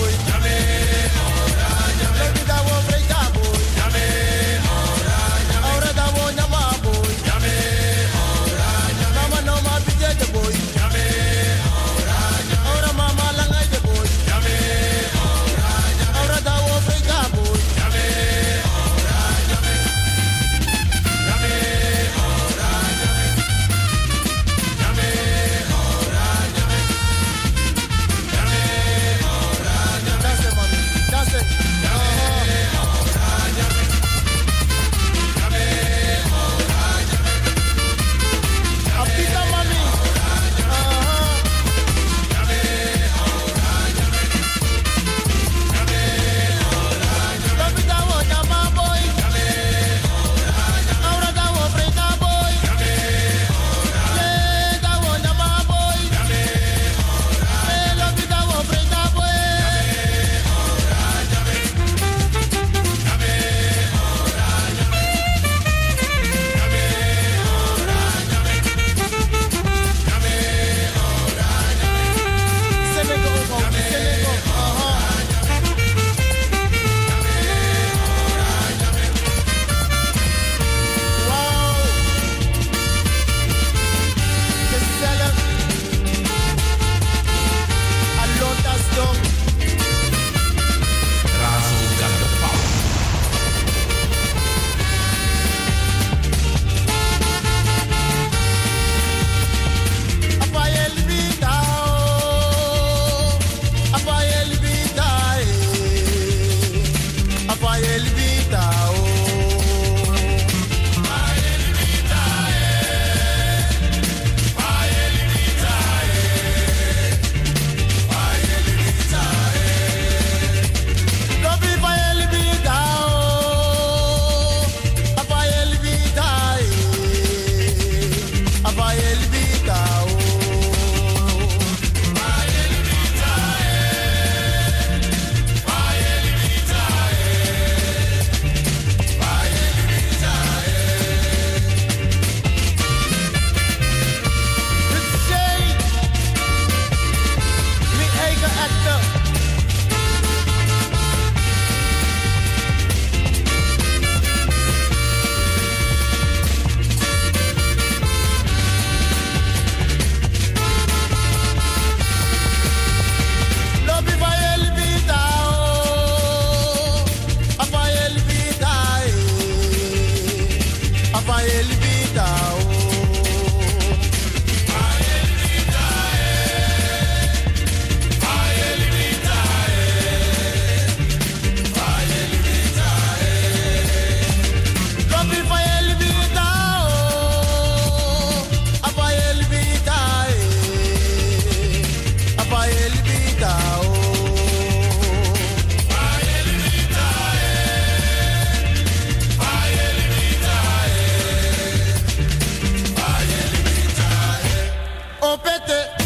Vete.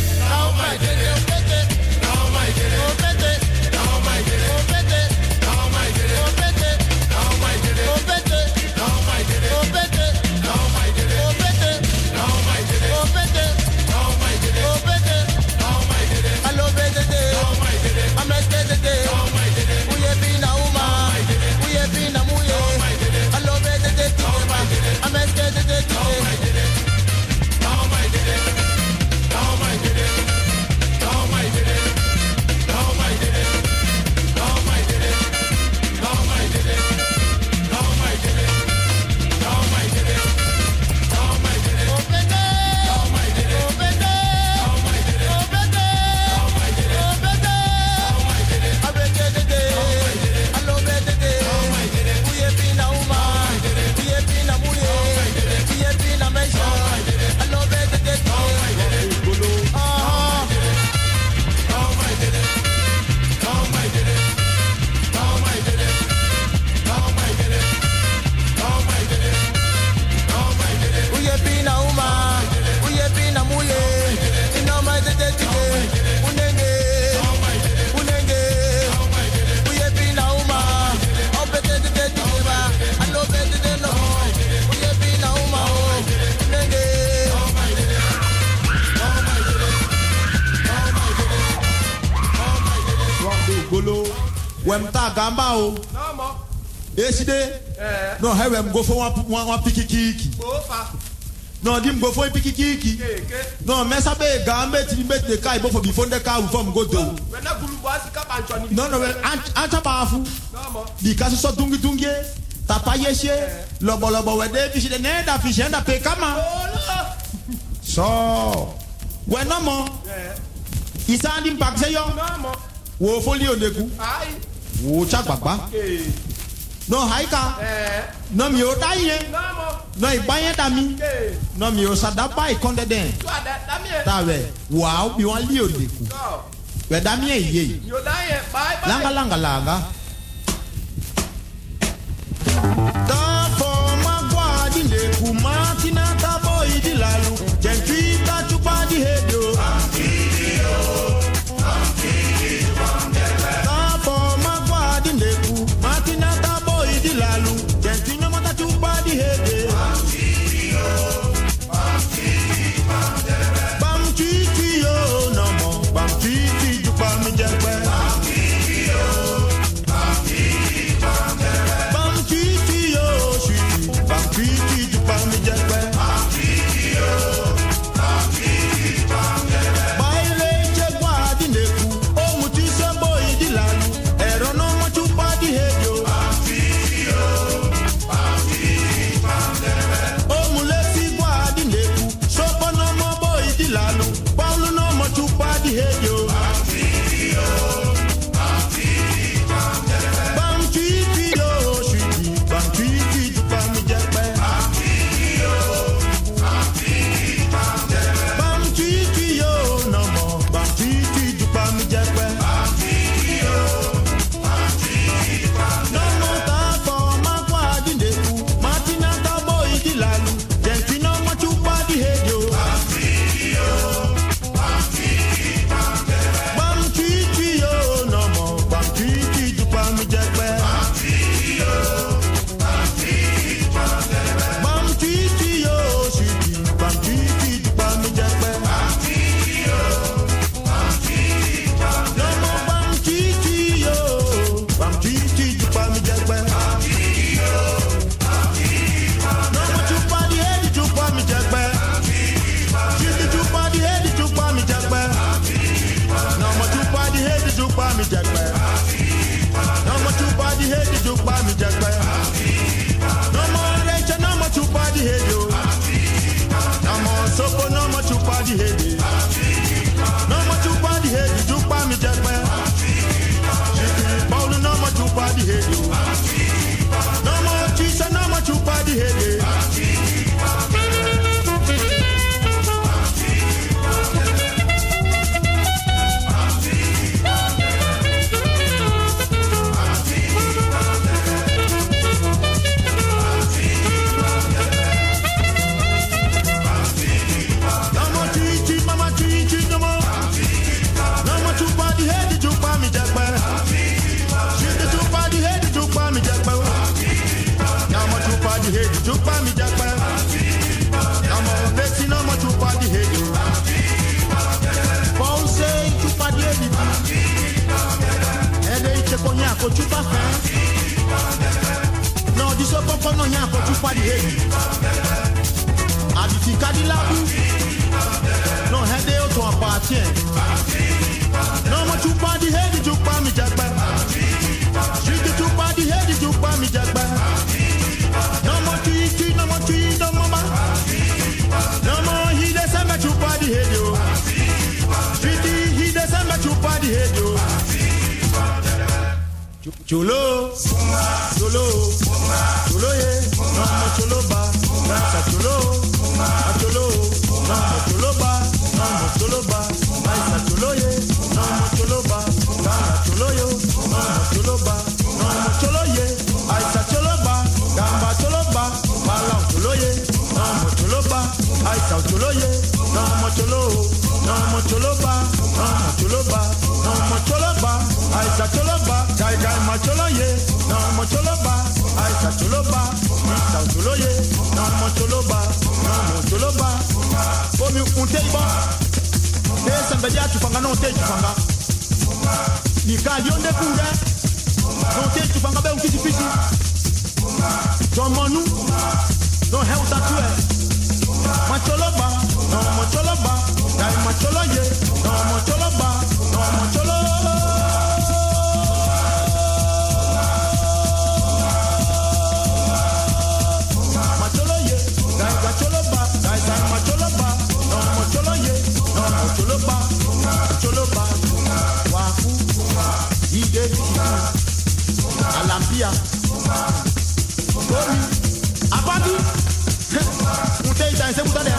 We go for one one voor piki kiki? No, dim go for piki kiki. No, mess up a gambit, de bet the car before before the car from go do. No, no, anta bafu. Because you saw dungi dungi. E. Tapa yeshe, lobo lobo wede, fish the neda, fish pe pekama. So, we no more. Isa andim pak yo. Wo. Wo chat baba. No, hij kan. Non mi ota ye. Non i banye dami. Non mi osa da ba konde den. Ta we. Wow mi wan li ku, We dami e ye ye. Langa langa langa. olóye náà mọ̀ tsolóba náà mọ̀ tsolóba omi ntẹ ibọn ne sẹnbẹdẹ atufanga no tẹ tufanga nìka yóndé kú rẹ. No tẹ tufanga bẹ́ẹ̀ nkitikiti jọmọnu náà hẹ́wù tatu ẹ̀. Mọ̀ tsolóba náà mọ̀ tsolóba náà mọ̀ tsolóye. Alampia, Gomi, Abadi, Mute ita nse muta de.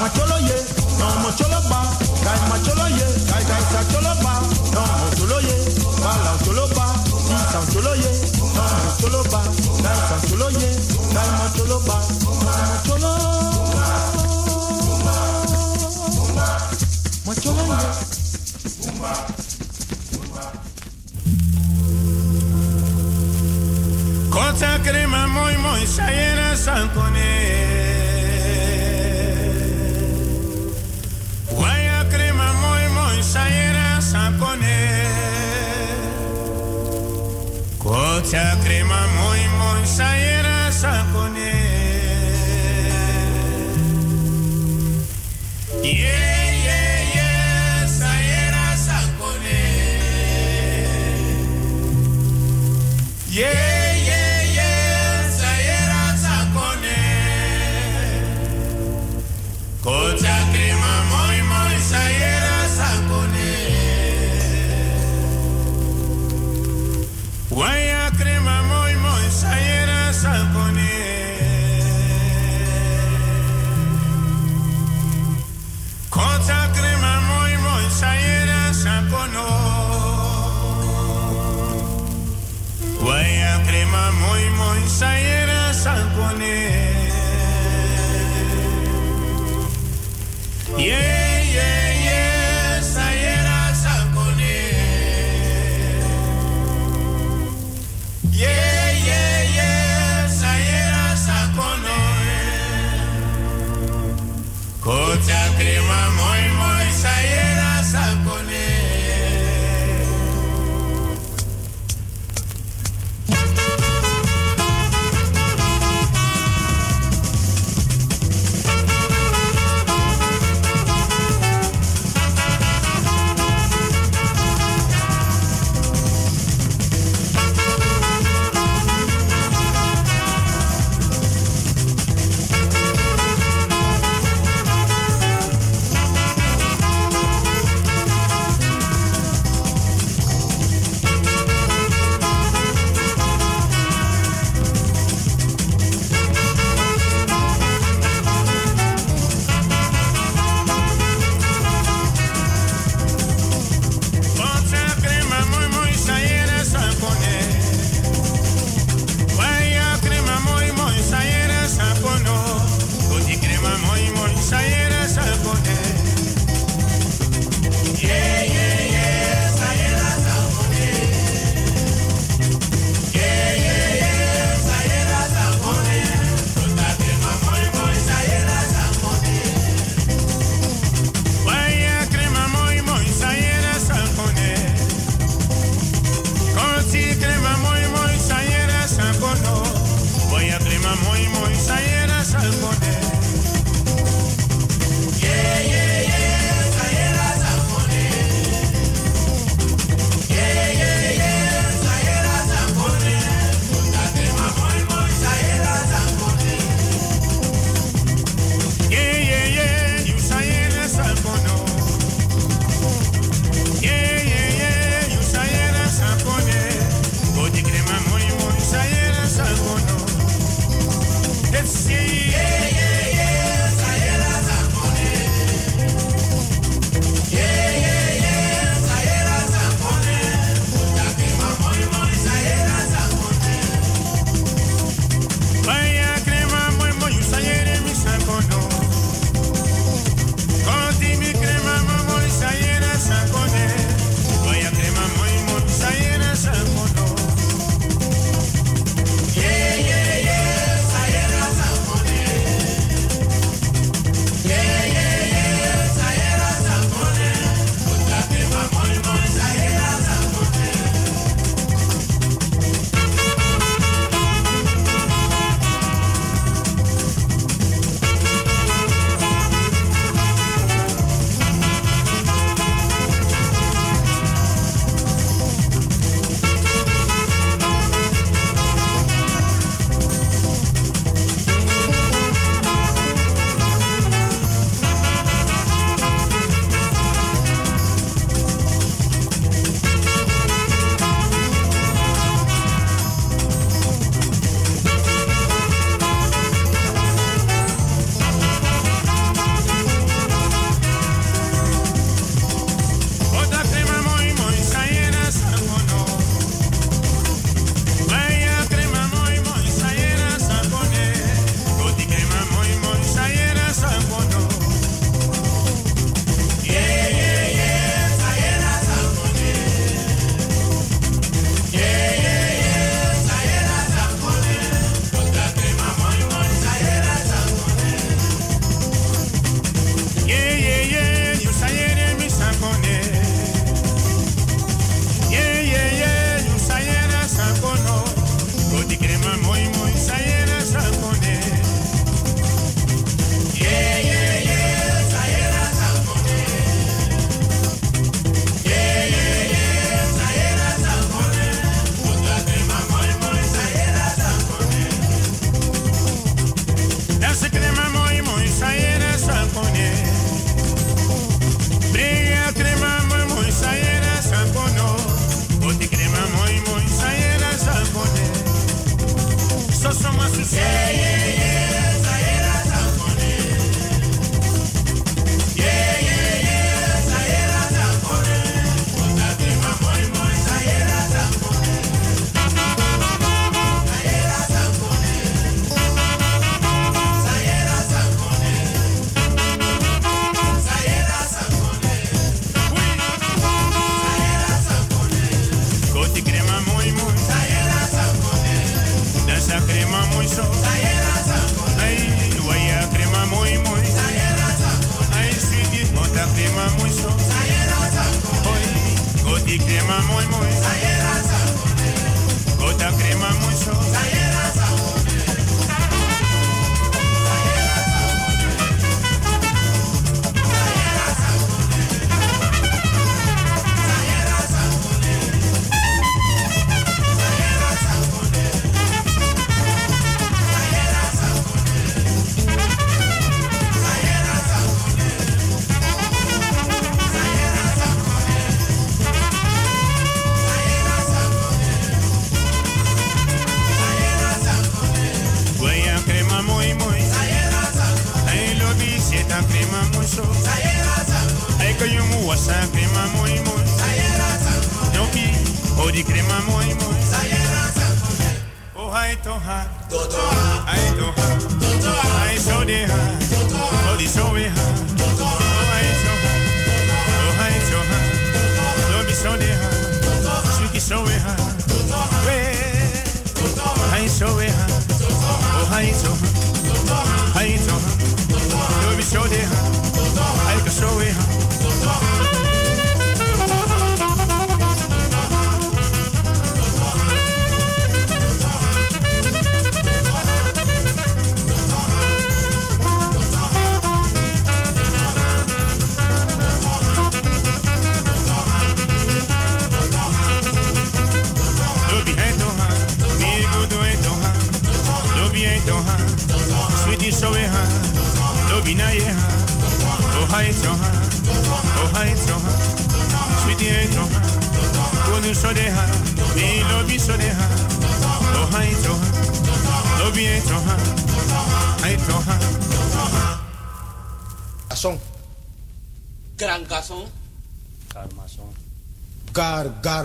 Macholo ye, no macholo ba, kai macholo ye, kai kai sa cholo ba, no macholo ye, bala cholo ba, isa cholo ye, no macholo ba, kai sa cholo ye, kai macholo ba, no macholo. Sakre ma moi moi sayena sankone Waya krema moi moi sayena sankone Kocha krema moi moi sayena sankone morning. Yeah.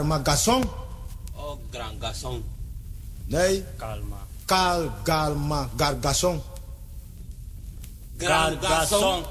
Karma Oh, gran Gasón. ¿Dey? Calma. Cal, calma, gargazón. Gargazón.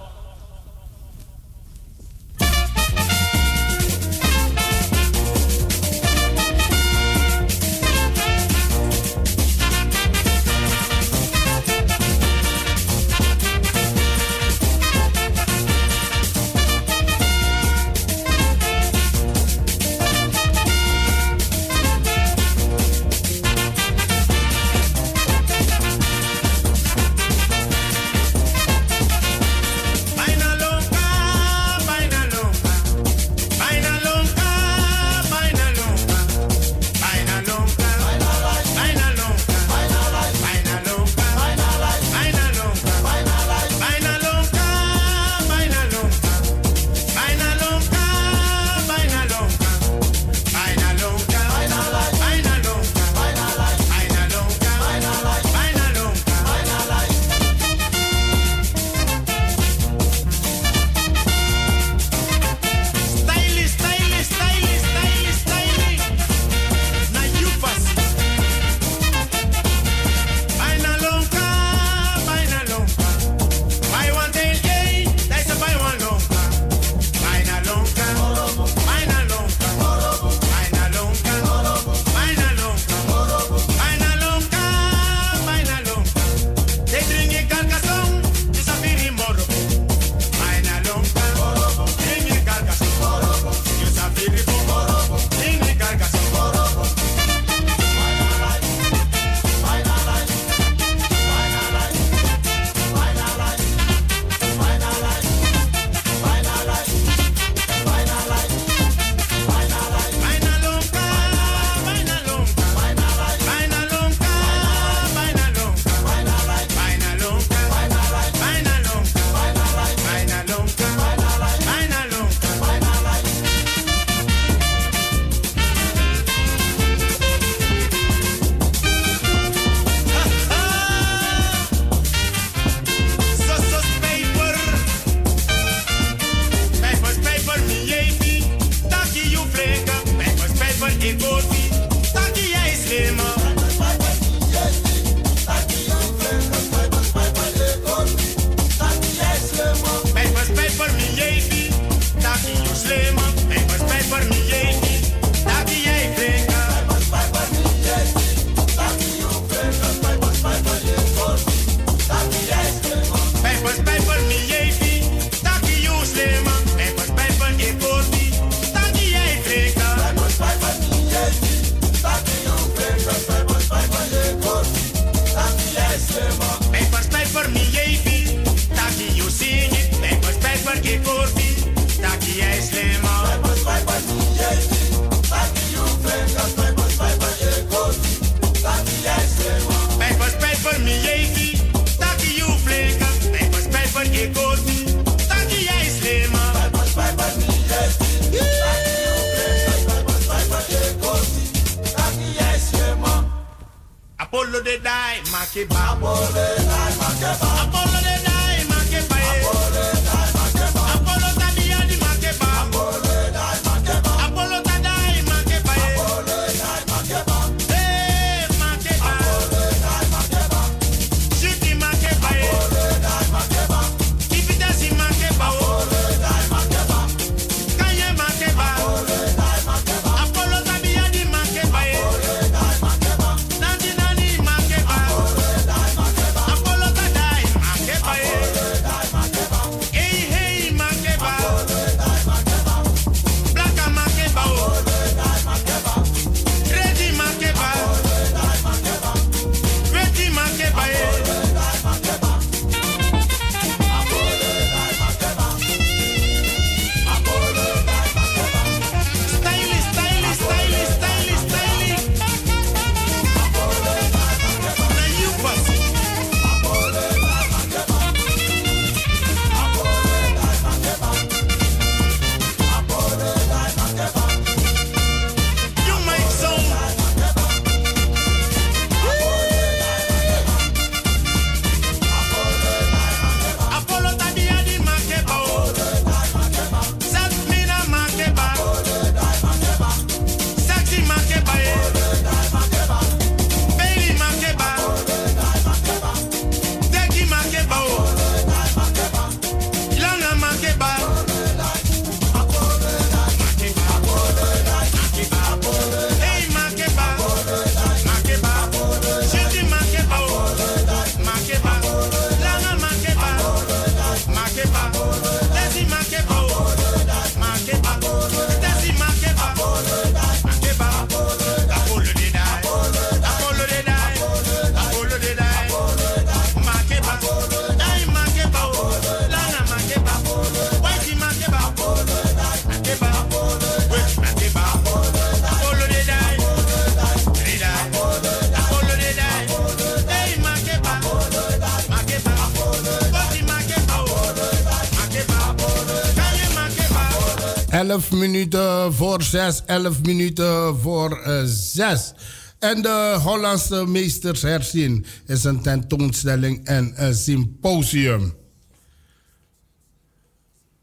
11 minuten voor 6, 11 minuten voor 6. En de Hollandse Meesters herzien is een tentoonstelling en een symposium.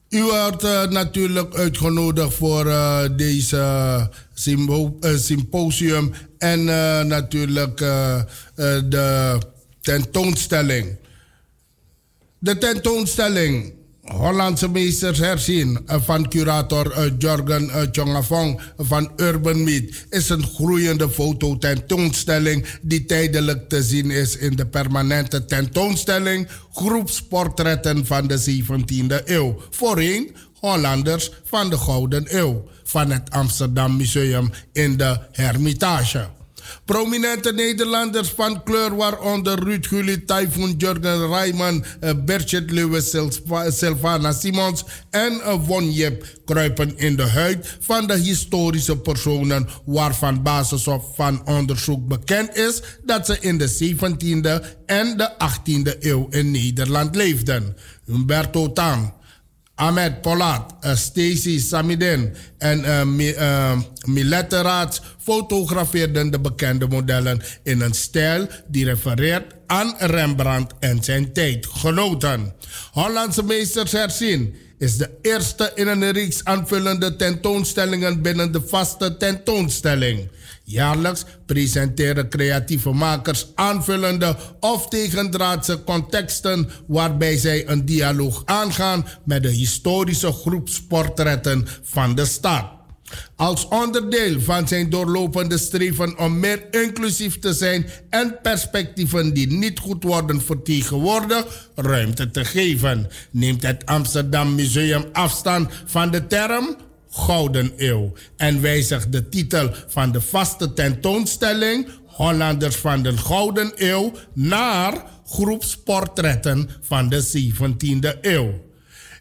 U wordt eh, natuurlijk uitgenodigd voor eh, deze eh, symposium en eh, natuurlijk eh, eh, de tentoonstelling. De tentoonstelling Hollandse meesters herzien eh, van curator eh, Jorgen Chongafong van Urban Meet is een groeiende fototentoonstelling die tijdelijk te zien is in de permanente tentoonstelling Groepsportretten van de 17e eeuw. Voorheen Hollanders van de Gouden Eeuw van het Amsterdam Museum in de Hermitage. Prominente Nederlanders van kleur, waaronder Ruud Gullit, Typhoon, Jurgen Rijman, eh, Bertjet Lewis, Silva- Sylvana Simons en eh, Von Jep, kruipen in de huid van de historische personen waarvan basis of van onderzoek bekend is dat ze in de 17e en de 18e eeuw in Nederland leefden. Humberto Tang. Ahmed Polat, uh, Stacy Samidin en uh, Mi, uh, Milette Raats fotografeerden de bekende modellen in een stijl die refereert aan Rembrandt en zijn tijdgenoten. Hollandse meesters herzien is de eerste in een reeks aanvullende tentoonstellingen binnen de vaste tentoonstelling. Jaarlijks presenteren creatieve makers aanvullende of tegendraadse contexten waarbij zij een dialoog aangaan met de historische groepsportretten van de stad. Als onderdeel van zijn doorlopende streven om meer inclusief te zijn en perspectieven die niet goed worden vertegenwoordigd ruimte te geven, neemt het Amsterdam Museum afstand van de term Gouden Eeuw en wijzigt de titel van de vaste tentoonstelling Hollanders van de Gouden Eeuw naar groepsportretten van de 17e eeuw.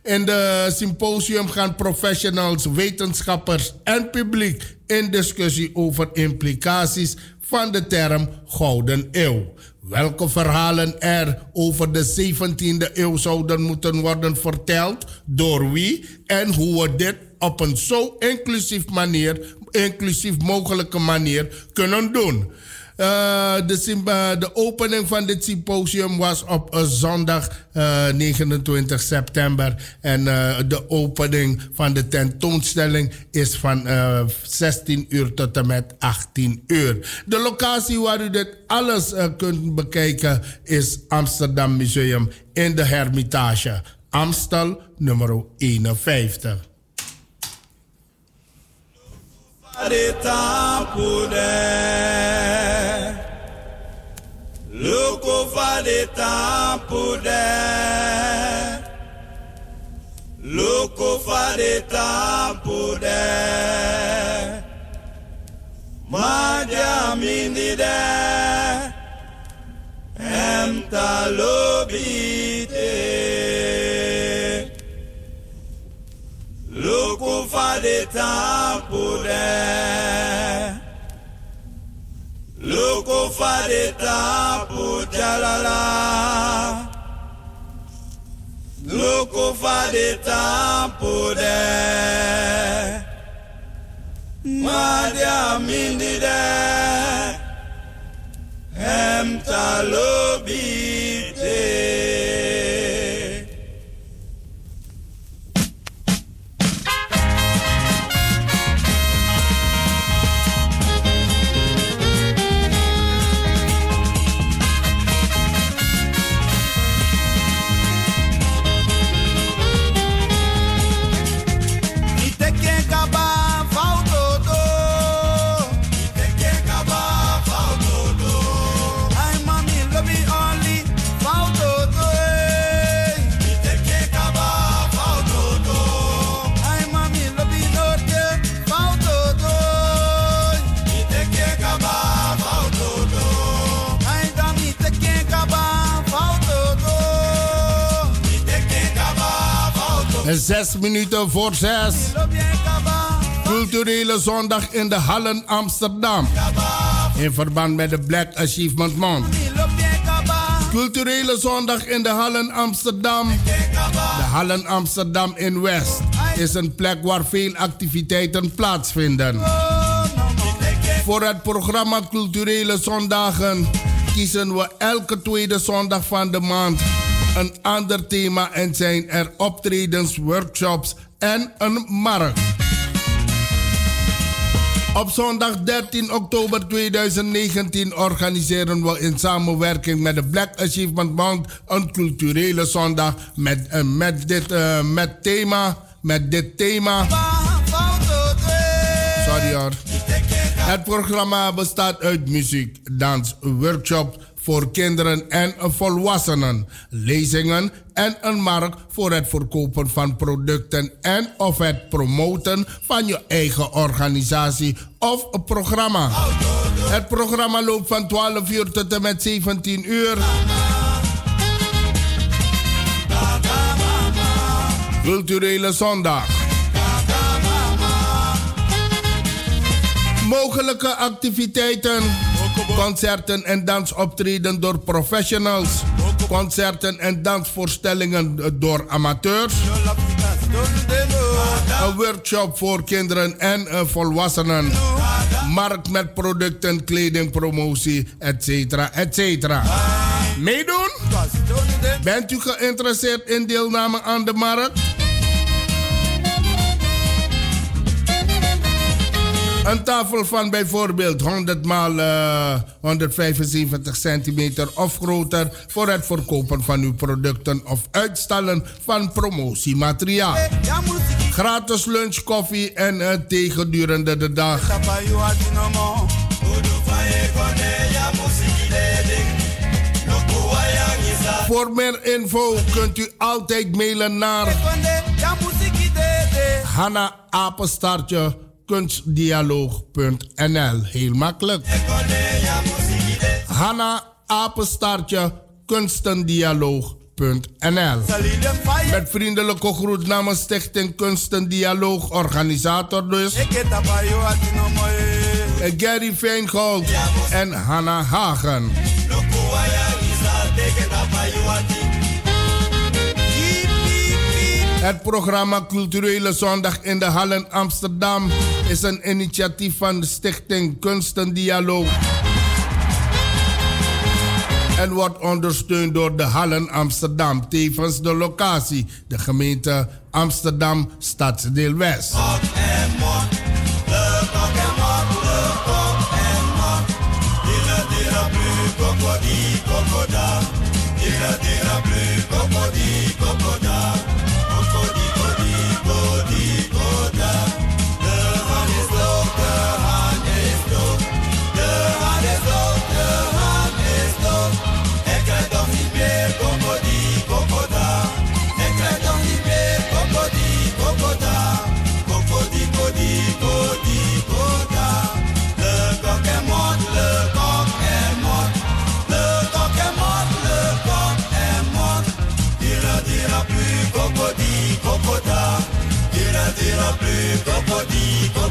In de symposium gaan professionals, wetenschappers en publiek in discussie over implicaties van de term Gouden Eeuw. Welke verhalen er over de 17e eeuw zouden moeten worden verteld, door wie en hoe we dit op een zo inclusief manier, inclusief mogelijke manier kunnen doen. Eh, de, eh, de opening van dit symposium was op eh, zondag eh, 29 september. En de opening van de tentoonstelling is van eh, 16 uur tot en met 18 uur. De locatie waar u dit alles kunt bekijken is Amsterdam Museum in de Hermitage. Amstel nummer 51. De tempo de Loco fa de tempo de Loco fa de tempo de Madia mindi de Em talobite Loco fa de tempo de Loco fa de tempo jalala Loco fa de. Tempo de Madia mindi de Em zes minuten voor zes. Culturele zondag in de Hallen Amsterdam. In verband met de Black Achievement Month. Culturele zondag in de Hallen Amsterdam. De Hallen Amsterdam in West is een plek waar veel activiteiten plaatsvinden. Voor het programma Culturele Zondagen kiezen we elke tweede zondag van de maand een ander thema en zijn er optredens, workshops en een markt. Op zondag 13 oktober 2019 organiseren we in samenwerking met de Black Achievement Month een culturele zondag met, eh, met, dit, eh, met thema. Met dit thema. Sorry hoor. Het programma bestaat uit muziek, dans, workshops voor kinderen en volwassenen, lezingen en een markt voor het verkopen van producten en of het promoten van je eigen organisatie of programma. Het programma loopt van 12 uur tot en met 17 uur. Culturele zondag. Mogelijke activiteiten, concerten en dansoptreden door professionals, concerten en dansvoorstellingen door amateurs, een workshop voor kinderen en eh, volwassenen, markt met producten, kleding, promotie, etc. etc. Meedoen? Bent u geïnteresseerd in deelname aan de markt? Een tafel van bijvoorbeeld 100 maal eh, 175 centimeter of groter voor het verkopen van uw producten of uitstellen van promotiemateriaal. Gratis lunch, koffie en eh, thee gedurende de dag. Voor meer info kunt u altijd mailen naar Hanna Apenstaartje kunstdialoog.nl. Heel makkelijk. Hanna Apenstaartje kunstendialoog.nl. Met vriendelijke groet namens Stichting Kunstendialoog, organisator dus. Gary Veengold en Hanna Hagen. Het programma Culturele Zondag in de Hallen Amsterdam is een initiatief van de Stichting Kunstendialoog. en wordt ondersteund door de Hallen Amsterdam. Tevens de locatie, de gemeente Amsterdam Stadsdeel West. Plus, cocody,